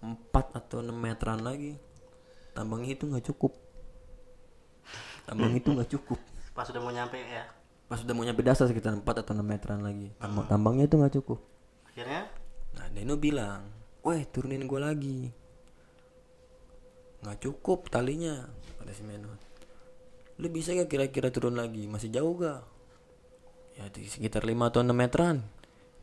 4 atau 6 meteran lagi. Tambangnya itu nggak cukup. Tambang itu nggak cukup. Pas udah mau nyampe ya. pas udah mau nyampe dasar sekitar 4 atau 6 meteran lagi. Tambang- tambangnya itu nggak cukup. Akhirnya? Nah Deno bilang weh turunin gue lagi. Nggak cukup talinya kata si Menot. Lu bisa gak kira-kira turun lagi? Masih jauh gak ya di sekitar 5 atau 6 meteran.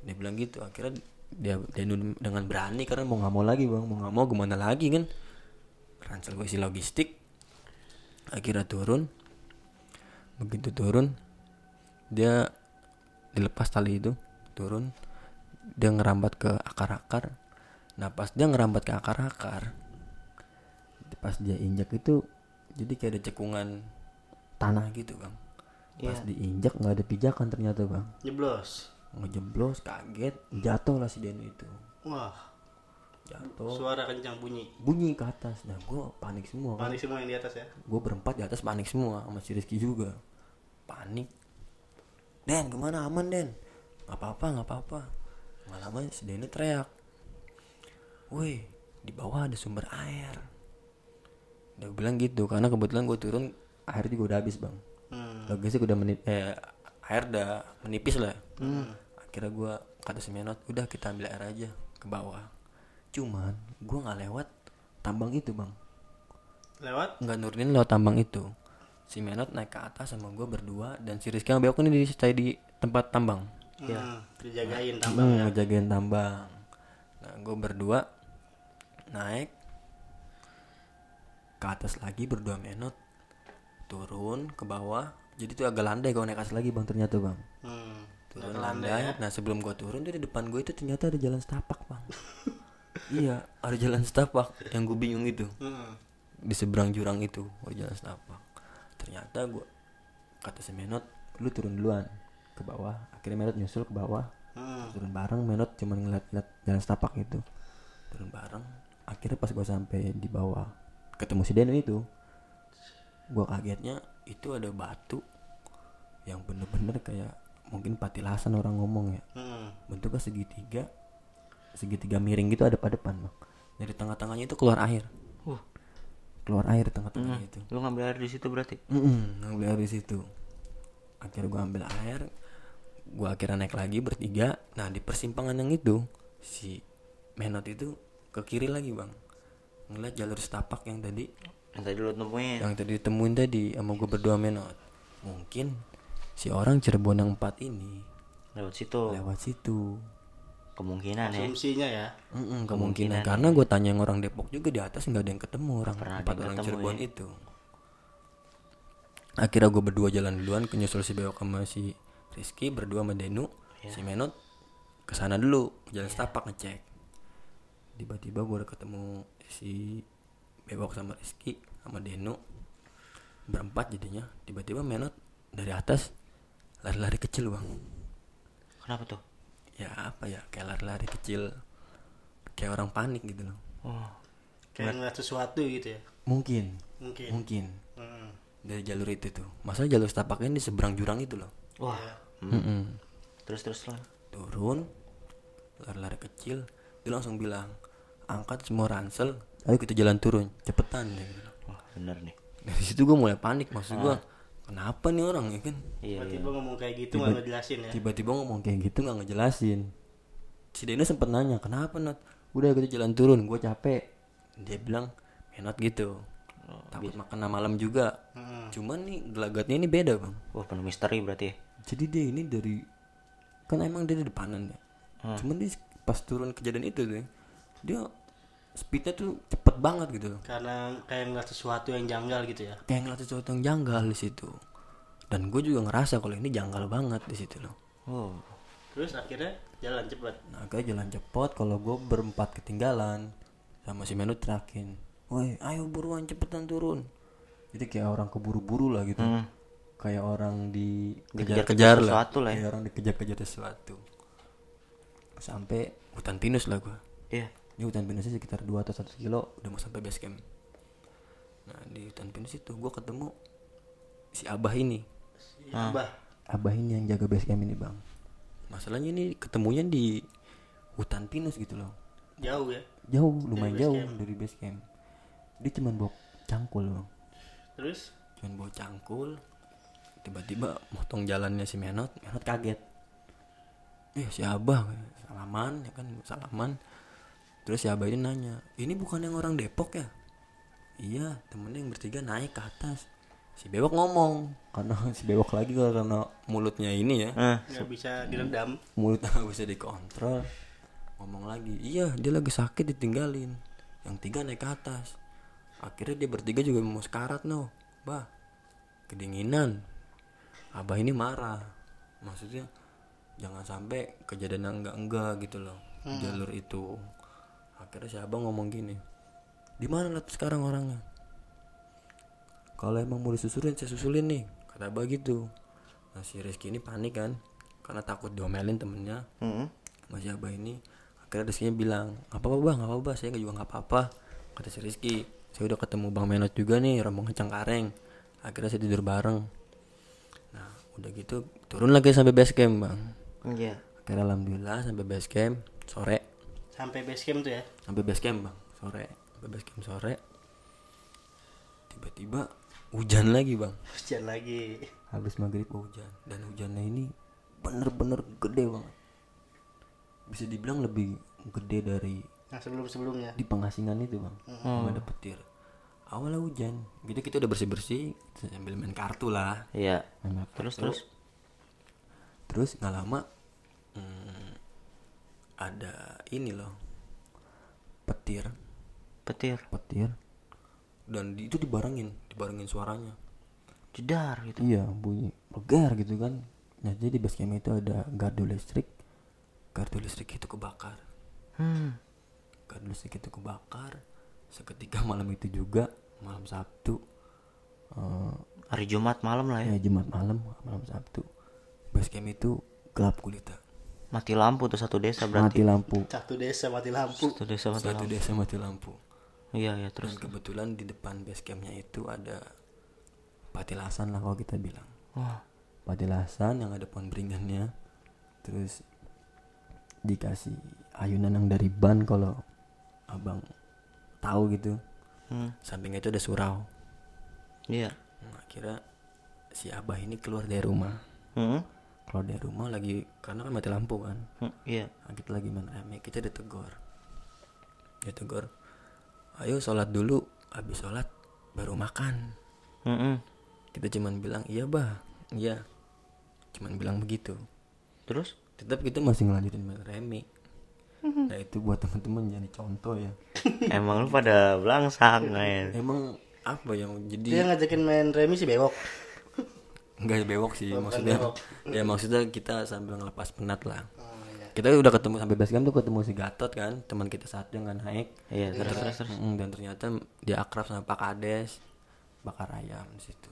Dia bilang gitu. Akhirnya dia Deno dengan berani karena mau nggak mau lagi bang. Mau nggak mau gimana lagi kan? Ransel gue isi logistik. Akhirnya turun. Begitu turun dia dilepas tali itu turun. Dia ngerambat ke akar-akar. Nah pas dia ngerambat ke akar-akar pas dia injak itu jadi kayak ada cekungan tanah gitu bang. Pas diinjak nggak ada pijakan ternyata bang. Jeblos. Ngejeblos kaget jatuh lah si Deno itu. Wah, jatuh. Suara kencang bunyi. bunyi ke atas. Nah gue panik semua kan. Panik semua yang di atas ya. gue berempat di atas panik semua sama si Rizky juga. Panik. Den ke mana? Aman Den? Nggak apa-apa nggak apa-apa. Nggak lama si Denny teriak. Woi di bawah ada sumber air. Dia bilang gitu karena kebetulan gue turun air juga udah habis bang. Hmm. logistik udah menip eh, air udah menipis lah. Akhirnya gue kata si Menot udah kita ambil air aja ke bawah. Cuman gue nggak lewat tambang itu bang. Lewat? nggak nurunin lewat tambang itu. Si Menot naik ke atas sama gue berdua dan si Rizky sama Beok ini di stay di tempat tambang. Hmm. Dijagain tambang. hmm, ngejagain tambang. Nah gue berdua naik ke atas lagi berdua Menot turun ke bawah jadi tuh agak landai kalau naik atas lagi bang ternyata bang. Hmm. turun landai. nah sebelum gue turun tuh di depan gue itu ternyata ada jalan setapak bang. *laughs* Iya ada jalan setapak yang gue bingung itu. Hmm. di seberang jurang itu oh jalan setapak. Ternyata gua kata si Menot lu turun duluan ke bawah. Akhirnya Menot nyusul ke bawah. Hmm. turun bareng Menot cuman ngeliat-ngeliat jalan setapak itu turun bareng. Akhirnya pas gua sampai di bawah ketemu si Deno itu gua kagetnya itu ada batu yang bener-bener kayak mungkin patilasan orang ngomong ya. Hmm. bentuknya segitiga segitiga miring gitu ada pada depan bang. Dari tengah-tengahnya itu keluar air. Wah. keluar air tengah-tengah itu. Lu ngambil air di situ berarti? Mm-mm, ngambil air di situ. Akhirnya gue ambil air gue akhirnya naik lagi bertiga. Nah di persimpangan yang itu si menot itu ke kiri lagi bang. Ngeliat jalur setapak yang tadi. Yang tadi lu temuin. yang tadi ditemuin tadi sama gue berdua menot. Mungkin si orang Cirebon yang empat ini Lewat situ. lewat situ Kemungkinan ya. Asumsinya ya. Mm-mm, kemungkinan karena gue tanya yang orang Depok juga di atas nggak ada yang ketemu orang Pernah empat orang ketemu Cirebon ya. itu akhirnya gue berdua jalan duluan ke nyusul si Bewok sama si Rizky berdua sama Denu Iya. si Menot ke sana dulu jalan setapak ngecek tiba-tiba gue udah ketemu si Bewok sama Rizky sama Denu berempat jadinya tiba-tiba Menot dari atas lari-lari kecil bang Kenapa tuh? ya apa ya kayak lari-lari kecil kayak orang panik gitu loh Oh. Kayak ngeliat sesuatu gitu ya. mungkin Mungkin. mungkin Hmm. dari jalur itu tuh masa jalur setapaknya di seberang jurang itu loh Wah. Mm-mm. Terus terus lah. turun lari-lari kecil dia langsung bilang angkat semua ransel ayo kita jalan turun cepetan bilang. Wah, bener nih. dari situ gue mulai panik maksud gue kenapa nih orang ya kan? Iya. Tiba-tiba ngomong kayak gitu nggak ngejelasin ya. tiba-tiba ngomong kayak gitu nggak ngejelasin. Si Deno sempet nanya kenapa Nat? Udah kita jalan turun gue capek. Dia bilang menot gitu. Takut makan malam juga. Cuman nih gelagatnya ini beda bang. Wah, penuh misteri berarti ya. jadi dia ini dari kan emang dia di depanan ya. Cuman dia pas turun kejadian itu tuh dia speednya tuh cepet banget gitu loh Karena kayak ngeliat sesuatu yang janggal gitu ya. kayak ngeliat sesuatu yang janggal di situ dan gue juga ngerasa kalau ini janggal banget di situ loh Oh. Terus akhirnya jalan cepet. nah kayak jalan cepet kalau gue berempat ketinggalan sama si Menu terakin woi ayo buruan cepetan turun jadi kayak orang keburu-buru lah gitu kayak orang di Dikejar-kejar kejar-kejar lah sesuatu lah ya. kayak orang dikejar-kejar sesuatu sampai hutan pinus lah gue Iya. Ini hutan pinusnya sekitar 2 atau 1 kilo udah mau sampai base camp. Nah di hutan pinus itu gue ketemu si abah ini. Si Abah. abah ini yang jaga base camp ini bang. Masalahnya ini ketemunya di hutan pinus gitu loh. Jauh ya. jauh lumayan jauh dari base camp. Dia cuman bawa cangkul bang. Terus? Cuman bawa cangkul tiba-tiba motong jalannya si Menot. Menot kaget. Eh si Abah salaman ya kan salaman terus si Abah ini nanya ini bukan yang orang Depok ya? Iya temennya yang bertiga naik ke atas. Si Bewok ngomong karena *laughs* si Bewok lagi karena mulutnya ini ya. Eh, nggak bisa diredam. mulutnya *laughs* nggak bisa dikontrol. Ngomong lagi iya dia lagi sakit ditinggalin. Yang tiga naik ke atas. Akhirnya dia bertiga juga mau sekarat no bah kedinginan. Abah ini marah. Maksudnya jangan sampai kejadian yang enggak enggak gitu loh di jalur itu akhirnya si abang ngomong gini di mana lah sekarang orangnya? Kalau emang mau disusulin saya susulin nih kata abah gitu. Nah si Rizky ini panik kan karena takut diomelin temennya. Mm-mm. masih abah ini. Akhirnya Rizky bilang nggak apa-apa bang nggak apa-apa saya juga nggak apa-apa kata si Rizky. Saya udah ketemu bang Menot juga nih rombongan Cengkareng akhirnya saya tidur bareng. Nah udah gitu turun lagi sampai base camp bang. Iya. akhirnya alhamdulillah sampai base camp sore Sampai base camp tuh ya. sampai base camp bang sore sampai base camp sore tiba-tiba hujan lagi bang Hujan lagi. habis maghrib hujan dan hujannya ini bener-bener gede banget bisa dibilang lebih gede dari Nah sebelum-sebelumnya. di pengasingan itu bang Sama ada petir awalnya hujan gitu kita udah bersih bersih sambil main kartu lah Iya. main Terus kartu. terus. terus nggak lama hmm, ada ini loh. Petir. Petir. petir. Dan di- itu dibarengin dibarengin suaranya. Jedar gitu. iya bunyi legar gitu kan. Nah jadi di base camp itu ada gardu listrik. Gardu listrik itu kebakar. Hmm. gardu listrik itu kebakar. Seketika malam itu juga malam Sabtu. Eh, Hari Jumat malam lah ya. ya Jumat malam malam Sabtu. Base camp itu gelap gulita Mati lampu tuh satu desa berarti. mati lampu Satu desa mati lampu. Satu desa mati satu lampu. desa mati lampu Iya ya dan terus. kebetulan di depan base campnya itu ada patilasan lah kalau kita bilang Wah. patilasan yang ada pohon beringannya terus dikasih ayunan yang dari ban kalau abang tahu gitu Hmm. sampingnya itu ada surau Iya. nah, kira si abah ini keluar dari rumah Hmm. Keluar dari rumah lagi karena kan mati lampu kan Hmm, Iya. nah, kita lagi main rame kita ditegur dia tegur ayo sholat dulu habis sholat baru makan Hmm. kita cuman bilang iya bah iya cuman bilang begitu Terus? tetap kita masih ngelanjutin main rame nah itu buat teman-teman jadi contoh ya *laughs* Emang lu pada belangsak men. emang apa yang Dia jadi ngajakin main remi sih bewok. Nggak bewok sih maksudnya. *laughs* ya maksudnya kita sambil ngelepas penat lah. Oh, iya. kita udah ketemu sampai base camp tuh ketemu si Gatot kan teman kita saat yang nggak naik Iya, terus terus terus. Mm, dan ternyata dia akrab sama Pak Kades bakar ayam di situ.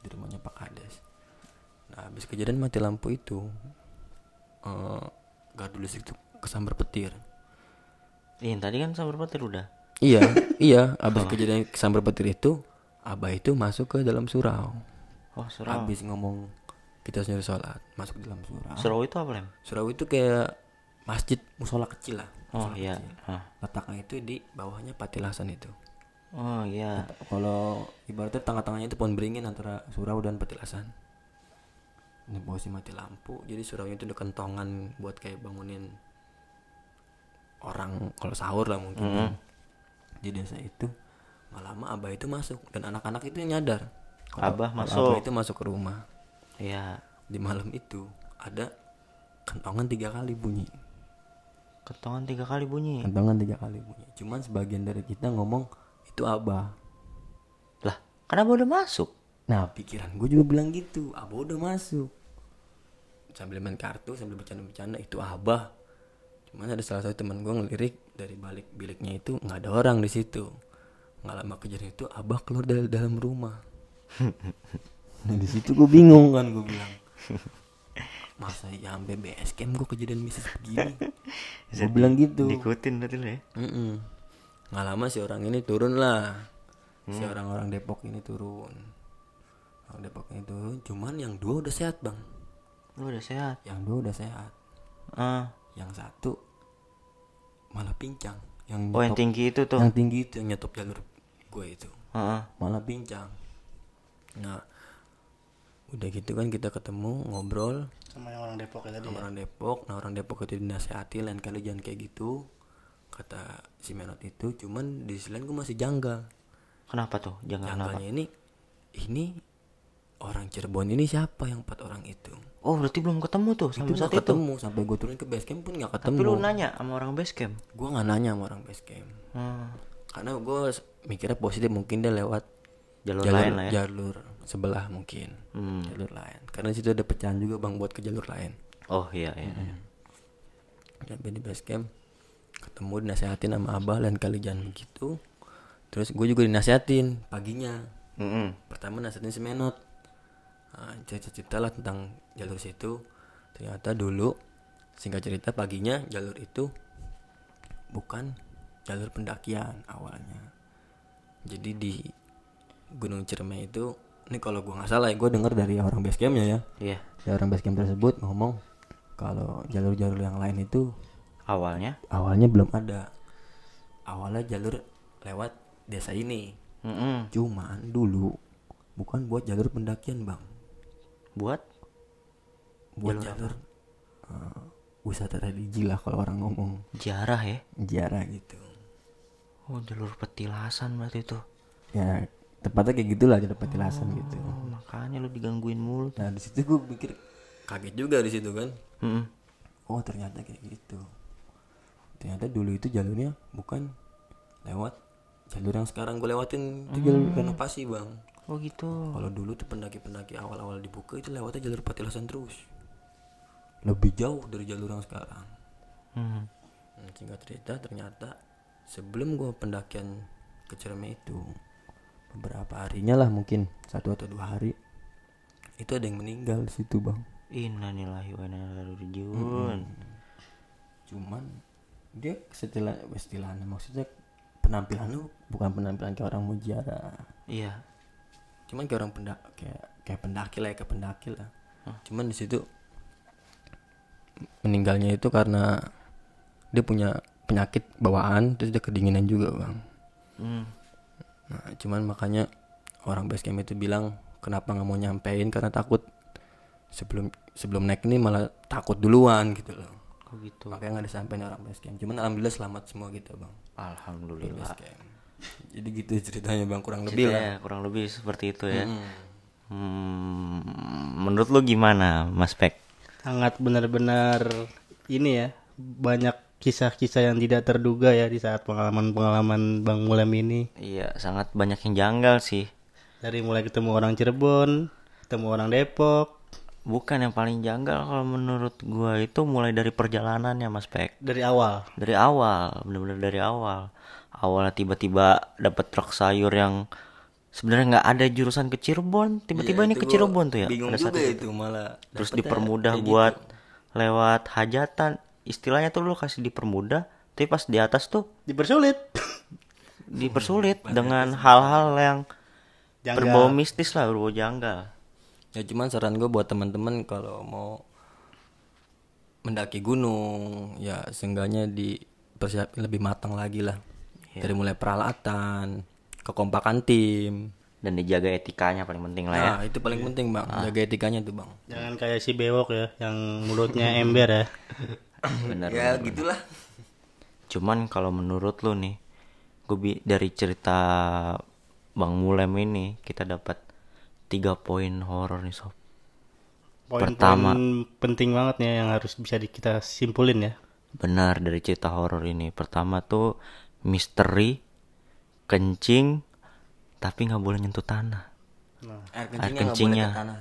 Di rumahnya Pak Kades. Nah habis kejadian mati lampu itu eh gardu listrik itu kesambar petir. Ih, tadi kan sambar petir udah. iya *laughs* iya. Habis kejadian kesambar petir itu abah itu masuk ke dalam surau Oh, surau. habis ngomong kita harus nyuruh sholat masuk ke dalam surau Surau itu apa, Lem? surau itu kayak masjid musola kecil lah Oh, musola iya. kecil. Hah. letaknya itu di bawahnya patilasan itu Oh, iya. kalau ibaratnya tengah-tengahnya itu pohon beringin antara surau dan petilasan ini posisi mati lampu jadi suraunya itu ada kentongan buat kayak bangunin orang kalau sahur lah mungkin di desa itu lama abah itu masuk dan anak-anak itu nyadar Abah masuk. abah itu masuk ke rumah. Iya. di malam itu ada kentongan tiga kali bunyi. Ketongan tiga kali bunyi. kentongan tiga kali bunyi. Cuman sebagian dari kita ngomong itu abah. Lah, kan abah udah masuk. Nah pikiran gue juga bilang gitu. Abah udah masuk. Sambil main kartu sambil bercanda-bercanda Itu Abah. Cuman ada salah satu teman gue ngelirik Dari balik biliknya itu nggak ada orang di situ. Nggak lama kejadian itu Abah keluar dari dalam rumah Nah di situ gue bingung kan gue bilang Masa ya sampai BS camp gue kejadian mistis begini Gue bilang gitu Diikutin berarti ya. Mm-mm. nggak lama si orang ini turun lah si orang-orang Depok ini turun orang Depok ini turun cuman yang dua udah sehat bang Lu udah sehat. yang dua udah sehat Ah. yang satu malah pincang yang Oh, yang tinggi itu tuh. yang tinggi itu yang nyetop jalur gue itu Heeh. malah pincang nah udah gitu kan kita ketemu ngobrol Sama yang orang Depok ya tadi. sama orang Depok nah orang Depok itu dinasehati lain kali jangan kayak gitu kata si Menot itu cuman di sisi lain gue masih janggal Kenapa tuh? Kenapa. janggalnya ini ini orang Cirebon ini siapa yang empat orang itu Oh, berarti belum ketemu tuh itu sampai nggak saat itu. ketemu sampai gue turun ke base camp pun nggak ketemu Tapi lu nanya sama orang base camp. gue nggak nanya sama orang base camp Hmm. karena gue mikirnya positif mungkin dia lewat Jalur lain lah ya. jalur sebelah mungkin Hmm. jalur lain karena situ ada pecahan juga bang buat ke jalur lain Oh, iya iya. iya. sampai di base camp ketemu dinasehatin sama abah lain kali jangan begitu terus gue juga dinasehatin paginya Mm-mm. pertama nasihatin si Menot nah, cerita-cerita lah tentang jalur situ ternyata dulu singkat cerita paginya jalur itu bukan jalur pendakian awalnya jadi di Gunung Ciremai itu ini kalau gua nggak salah ya gue dengar dari orang base campnya ya Iya. dari orang base camp tersebut ngomong kalau jalur-jalur yang lain itu Awalnya. awalnya belum ada awalnya jalur lewat desa ini Mm-mm. cuman dulu bukan buat jalur pendakian bang Buat buat jalur, eh, wisata religi lah kalau orang ngomong jarah ya. jarah gitu Oh, jalur petilasan berarti tuh. ya tepatnya kayak gitulah jalur petilasan gitu Oh, makanya lu digangguin mulu. nah di situ gue pikir kaget juga di situ kan Mm-mm. oh ternyata kayak gitu ternyata dulu itu jalurnya bukan lewat jalur yang sekarang gue lewatin itu jalur renovasi bang Oh, gitu. kalau dulu tuh pendaki-pendaki awal-awal dibuka itu lewatnya jalur patilasan terus lebih jauh dari jalur yang sekarang Hmm. Hmm, singkat cerita ternyata sebelum gue pendakian ke Ciremai itu beberapa harinya lah mungkin satu atau dua hari. Itu ada yang meninggal di situ bang. Innalillahi wa inna ilaihi rajiun. cuman dia setelah istilahnya maksudnya penampilan lu bukan penampilan kayak orang mujiara Iya. cuman kayak orang pendak kayak kayak pendaki lah ya, kayak pendaki lah. Cuman di situ meninggalnya itu karena dia punya penyakit bawaan terus dia kedinginan juga bang. Hmm. Nah, cuman makanya orang base camp itu bilang kenapa nggak mau nyampein karena takut sebelum sebelum naik ini malah takut duluan gitu loh. Oh gitu. Makanya nggak disampaikan orang base camp. Cuman alhamdulillah selamat semua gitu bang. Alhamdulillah. Base camp. Jadi gitu ceritanya bang kurang lebih lah. Ceritanya kurang lebih seperti itu ya. Hmm. Hmm, menurut lu gimana, Mas Pek? sangat benar-benar ini ya banyak kisah-kisah yang tidak terduga ya di saat pengalaman-pengalaman Bang Mulem ini Iya, sangat banyak yang janggal sih. dari mulai ketemu orang Cirebon ketemu orang Depok Bukan yang paling janggal kalau menurut gua itu mulai dari perjalanannya, Mas Pek. dari awal Dari awal, bener-bener dari awal. Awalnya tiba-tiba dapat truk sayur yang sebenarnya nggak ada jurusan ke Cirebon, tiba-tiba ini ke Cirebon tuh ya. Bingung pada saat juga itu. itu malah. Terus dipermudah kayak gitu. buat lewat hajatan. Istilahnya tuh lu kasih dipermudah, tapi pas di atas tuh dipersulit dipersulit dengan hal-hal yang Janggal. berbau mistis lah, berbau janggal. Ya cuman saran gue buat teman-teman kalau mau mendaki gunung ya seenggaknya dipersiapin lebih matang lagi lah. Iya. Dari mulai peralatan, kekompakan tim. Dan dijaga etikanya paling penting lah ya. Nah, itu paling penting, Bang. Jaga etikanya tuh, Bang. jangan kayak si bewok ya yang mulutnya ember ya *laughs* Bener. Ya, gitulah. Cuman kalau menurut lu nih, gue dari cerita Bang Mulem ini kita dapat tiga poin horor nih sob. Pertama. poin-poin penting banget nih yang harus bisa di- kita simpulin ya Benar dari cerita horor ini. Pertama tuh misteri, kencing, tapi nggak boleh nyentuh tanah. Air Air kencingnya nggak boleh kencingnya. ke tanah.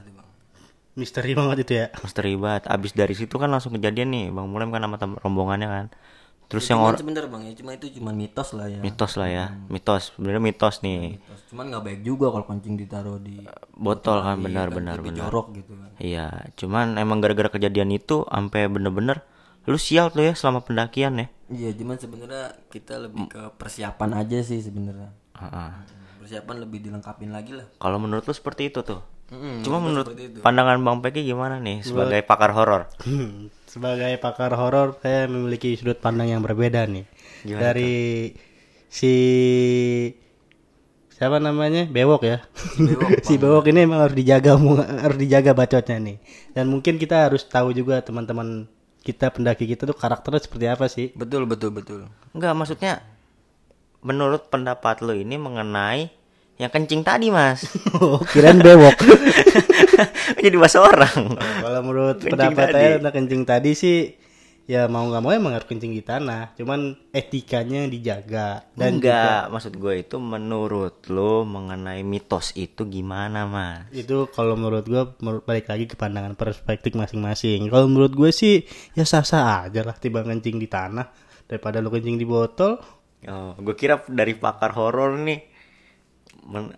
Misteri banget itu ya Misteri banget. Abis dari situ kan langsung kejadian nih, Bang Mulem kan sama rombongannya kan. Terus yang Cuman orang sebentar, Bang, ya. Cuma itu cuma mitos lah ya. mitos lah ya, mitos. Sebenarnya mitos nih. Mitos. Cuman nggak baik juga kalau kencing ditaruh di Botol kan Iya, benar kan benar jorok gitu kan. Iya, cuman emang gara-gara kejadian itu sampai bener-bener lu sial tuh ya selama pendakian ya. Iya, cuman sebenarnya kita lebih ke persiapan aja sih sebenarnya. Heeh. Persiapan lebih dilengkapin lagi lah. Kalau menurut lu seperti itu tuh. Mm-mm, Cuma menurut itu. pandangan Bang Peki gimana nih sebagai pakar horor? Hmm, *laughs* sebagai pakar horor saya memiliki sudut pandang yang berbeda nih. Gimana dari si siapa namanya? Bewok ya? *laughs* Si bewok ini emang harus dijaga mu- harus dijaga bacotnya nih. Dan mungkin kita harus tahu juga teman-teman kita pendaki kita tuh karakternya seperti apa sih? Betul, betul, betul. Enggak, maksudnya menurut pendapat lu ini mengenai yang kencing tadi, Mas. *laughs* oh kirain bewok *laughs* Jadi bahasa orang. kalau menurut Kencing pendapat tadi. saya kencing tadi sih ya mau nggak mau emang harus kencing di tanah cuman etikanya dijaga dan Enggak, maksud gue itu menurut lu mengenai mitos itu gimana, Mas? itu kalau menurut gue balik lagi ke pandangan perspektif masing-masing kalau menurut gue sih ya sah-sah aja lah tiba kencing di tanah daripada lu kencing di botol Oh, gue kira dari pakar horor nih men-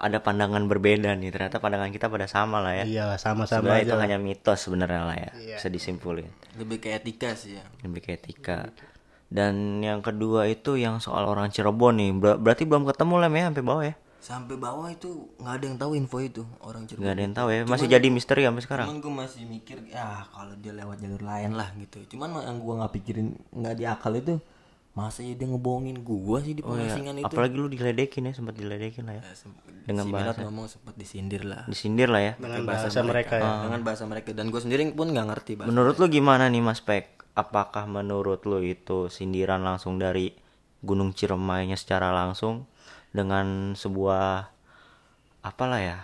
ada pandangan berbeda nih. Ternyata pandangan kita pada sama lah ya. iya sama-sama Sebenarnya itu lah. hanya mitos sebenarnya lah ya. Bisa disimpulin. Lebih ke etika sih ya. Lebih ke etika. Dan yang kedua itu yang soal orang Cirebon nih. Ber- berarti belum ketemu lah ya sampai bawah ya. Sampai bawah itu nggak ada yang tahu info itu orang Cirebon. Nggak ada yang tahu ya. Masih jadi misteri sampai sekarang. Cuman gue masih mikir ya kalau dia lewat jalur lain lah gitu. Cuman yang gue nggak pikirin nggak di akal itu masa ya dia ngebohongin gua sih di Oh, iya. pengasingan itu. Apalagi lu diledekin ya, sempat diledekin lah ya. dengan bahasa ngomong sempat disindir lah. Disindir lah ya. dengan bahasa, mereka ya Dengan bahasa mereka dan gue sendiri pun nggak ngerti bahasa. Menurut lu gimana nih Mas Pek? Apakah menurut lu itu sindiran langsung dari Gunung Ciremainya secara langsung dengan sebuah apalah ya?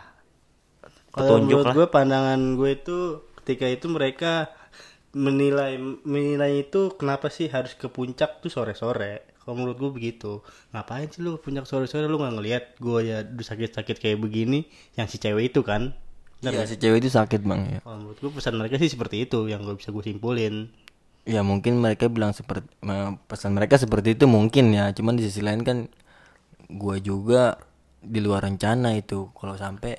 kalau Petunjuk menurut lah. gue pandangan gue itu ketika itu mereka menilai menilai itu kenapa sih harus ke puncak tuh sore-sore? Kalau menurut gue begitu. Ngapain sih lu ke puncak sore-sore? Lu nggak ngelihat gue ya udah sakit-sakit kayak begini yang si cewek itu kan? Iya si cewek itu sakit bang ya. kalau menurut gue pesan mereka sih seperti itu yang gue bisa gue simpulin. Ya mungkin mereka bilang seperti pesan mereka seperti itu mungkin ya. Cuman di sisi lain kan gue juga di luar rencana itu. Kalau sampai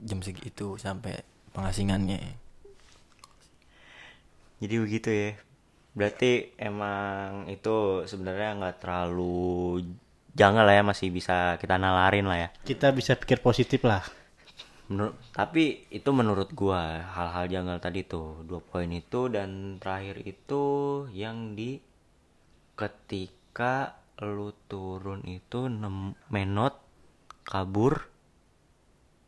jam segitu sampai pengasingannya. Jadi begitu ya. Berarti emang itu sebenarnya nggak terlalu jangan lah ya masih bisa kita nalarin lah ya. kita bisa pikir positif lah Menurut, tapi itu menurut gua hal-hal janggal tadi tuh dua poin itu dan terakhir itu yang di ketika lu turun itu nem menot kabur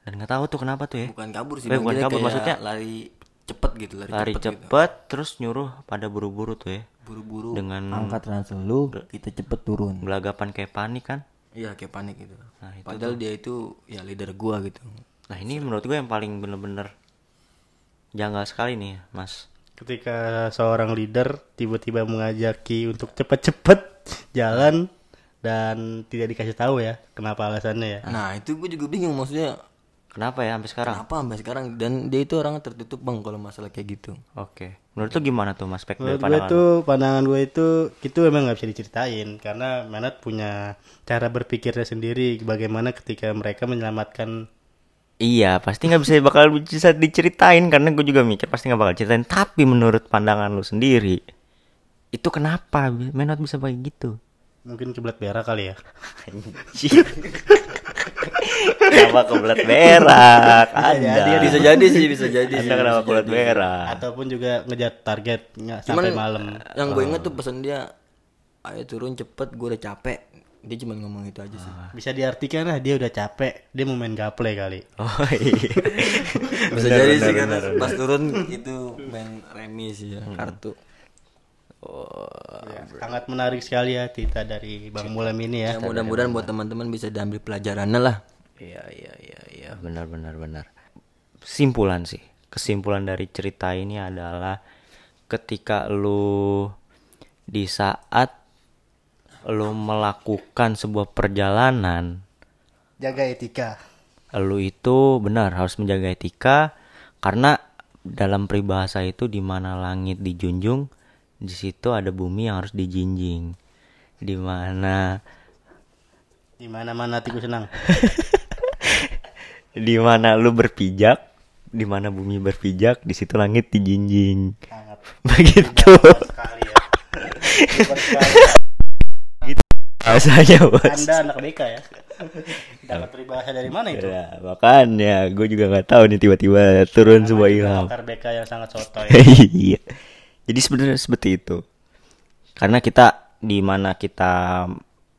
dan nggak tahu tuh kenapa tuh ya bukan kabur sih Eh, bukan kabur, kayak maksudnya lari cepet gitu lari, lari cepet, gitu. cepet terus nyuruh pada buru-buru tuh ya. Buru-buru. Dengan angkat ransel lu kita cepet turun. Belagapan kayak panik kan? Iya kayak panik gitu. Nah, itu padahal dia itu ya leader gua gitu. Nah ini menurut gue yang paling bener-bener janggal sekali nih mas. Ketika seorang leader tiba-tiba mengajaki untuk cepet-cepet jalan dan tidak dikasih tahu ya kenapa alasannya ya. nah itu gue juga bingung maksudnya kenapa ya sampai sekarang? Kenapa sampai sekarang? Dan dia itu orang tertutup bang kalau masalah kayak gitu. Oke. Menurut lu gimana tuh mas Pek Menurut gue tuh pandangan gue itu itu memang nggak bisa diceritain. Karena Menat punya cara berpikirnya sendiri bagaimana ketika mereka menyelamatkan Iya, pasti nggak bisa bakal bisa diceritain. Karena gue juga mikir pasti nggak bakal ceritain. Tapi menurut pandangan lu sendiri, itu kenapa Menot bisa kayak gitu? mungkin kiblat berak kali ya. *laughs* Kenapa kebelat berak? Ada. bisa jadi sih bisa jadi Anda sih kenapa jadi. berak? Ataupun juga ngejar target nggak cuman sampai malam. yang gue inget tuh pesan dia ayo turun cepet gue udah capek dia cuma ngomong itu aja sih Bisa diartikan lah dia udah capek, dia mau main gaple kali. Oh *laughs* iya. bisa jadi sih karena pas turun itu main remi sih ya kartu Ya, sangat menarik sekali ya cerita dari Bang Mulam ini ya. ya mudah-mudahan buat teman-teman bisa diambil pelajarannya lah Iya iya iya iya benar benar benar. Simpulan sih. Kesimpulan dari cerita ini adalah ketika lu di saat lu melakukan sebuah perjalanan, Jaga etika. lu itu benar harus menjaga etika karena dalam peribahasa itu di mana langit dijunjung, di situ ada bumi yang harus dijinjing. Di mana Di mana-mana hatiku senang. *laughs* di mana lu berpijak, di mana bumi berpijak, di situ langit dijinjing. Sangat *laughs* Begitu. sekali ya. *laughs* Bahasanya bos. Anda anak BK ya. Dapat peribahasa dari mana itu? Ya, makanya gue juga nggak tahu nih tiba-tiba turun sebuah ilham. BK yang sangat sotoy. Iya. Jadi sebenarnya seperti itu. Karena kita di mana kita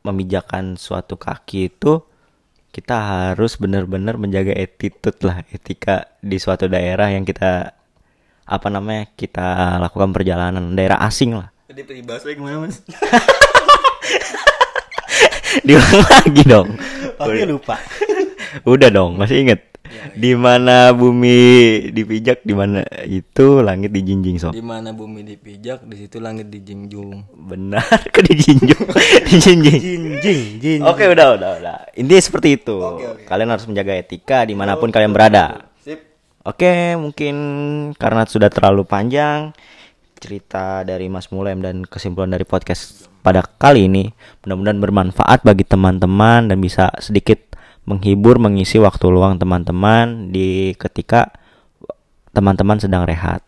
memijakan suatu kaki itu kita harus benar-benar menjaga attitude lah, etika di suatu daerah yang kita apa namanya kita lakukan perjalanan daerah asing lah. tadi peribahasa gimana mas *laughs* Diulang lagi dong. Pasti lupa. Udah dong, masih inget. Di mana bumi dipijak, di mana itu langit dijinjing sob. di mana bumi dipijak di situ langit dijunjung Benar, *laughs* ke dijinjung, *laughs* dijinjing. Jinjing, jin. Oke, udah, udah, udah. Intinya seperti itu. Kalian harus menjaga etika di mana pun kalian berada. sip Oke, mungkin karena sudah terlalu panjang cerita dari Mas Mulem dan kesimpulan dari podcast pada kali ini, mudah-mudahan bermanfaat bagi teman-teman dan bisa sedikit menghibur, mengisi waktu luang teman-teman di ketika teman-teman sedang rehat.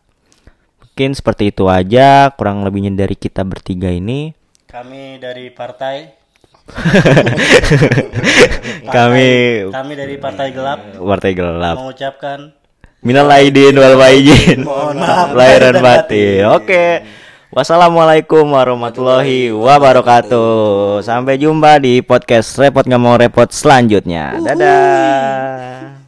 Mungkin seperti itu aja, kurang lebihnya dari kita bertiga ini. Kami dari partai *laughs* Kami kami dari partai gelap Partai Gelap. mengucapkan Minal aidin wal faizin. Lahir dan batin. Oke. Wassalamualaikum warahmatullahi wabarakatuh. Sampai jumpa di podcast repot nggak mau repot selanjutnya. Dadah.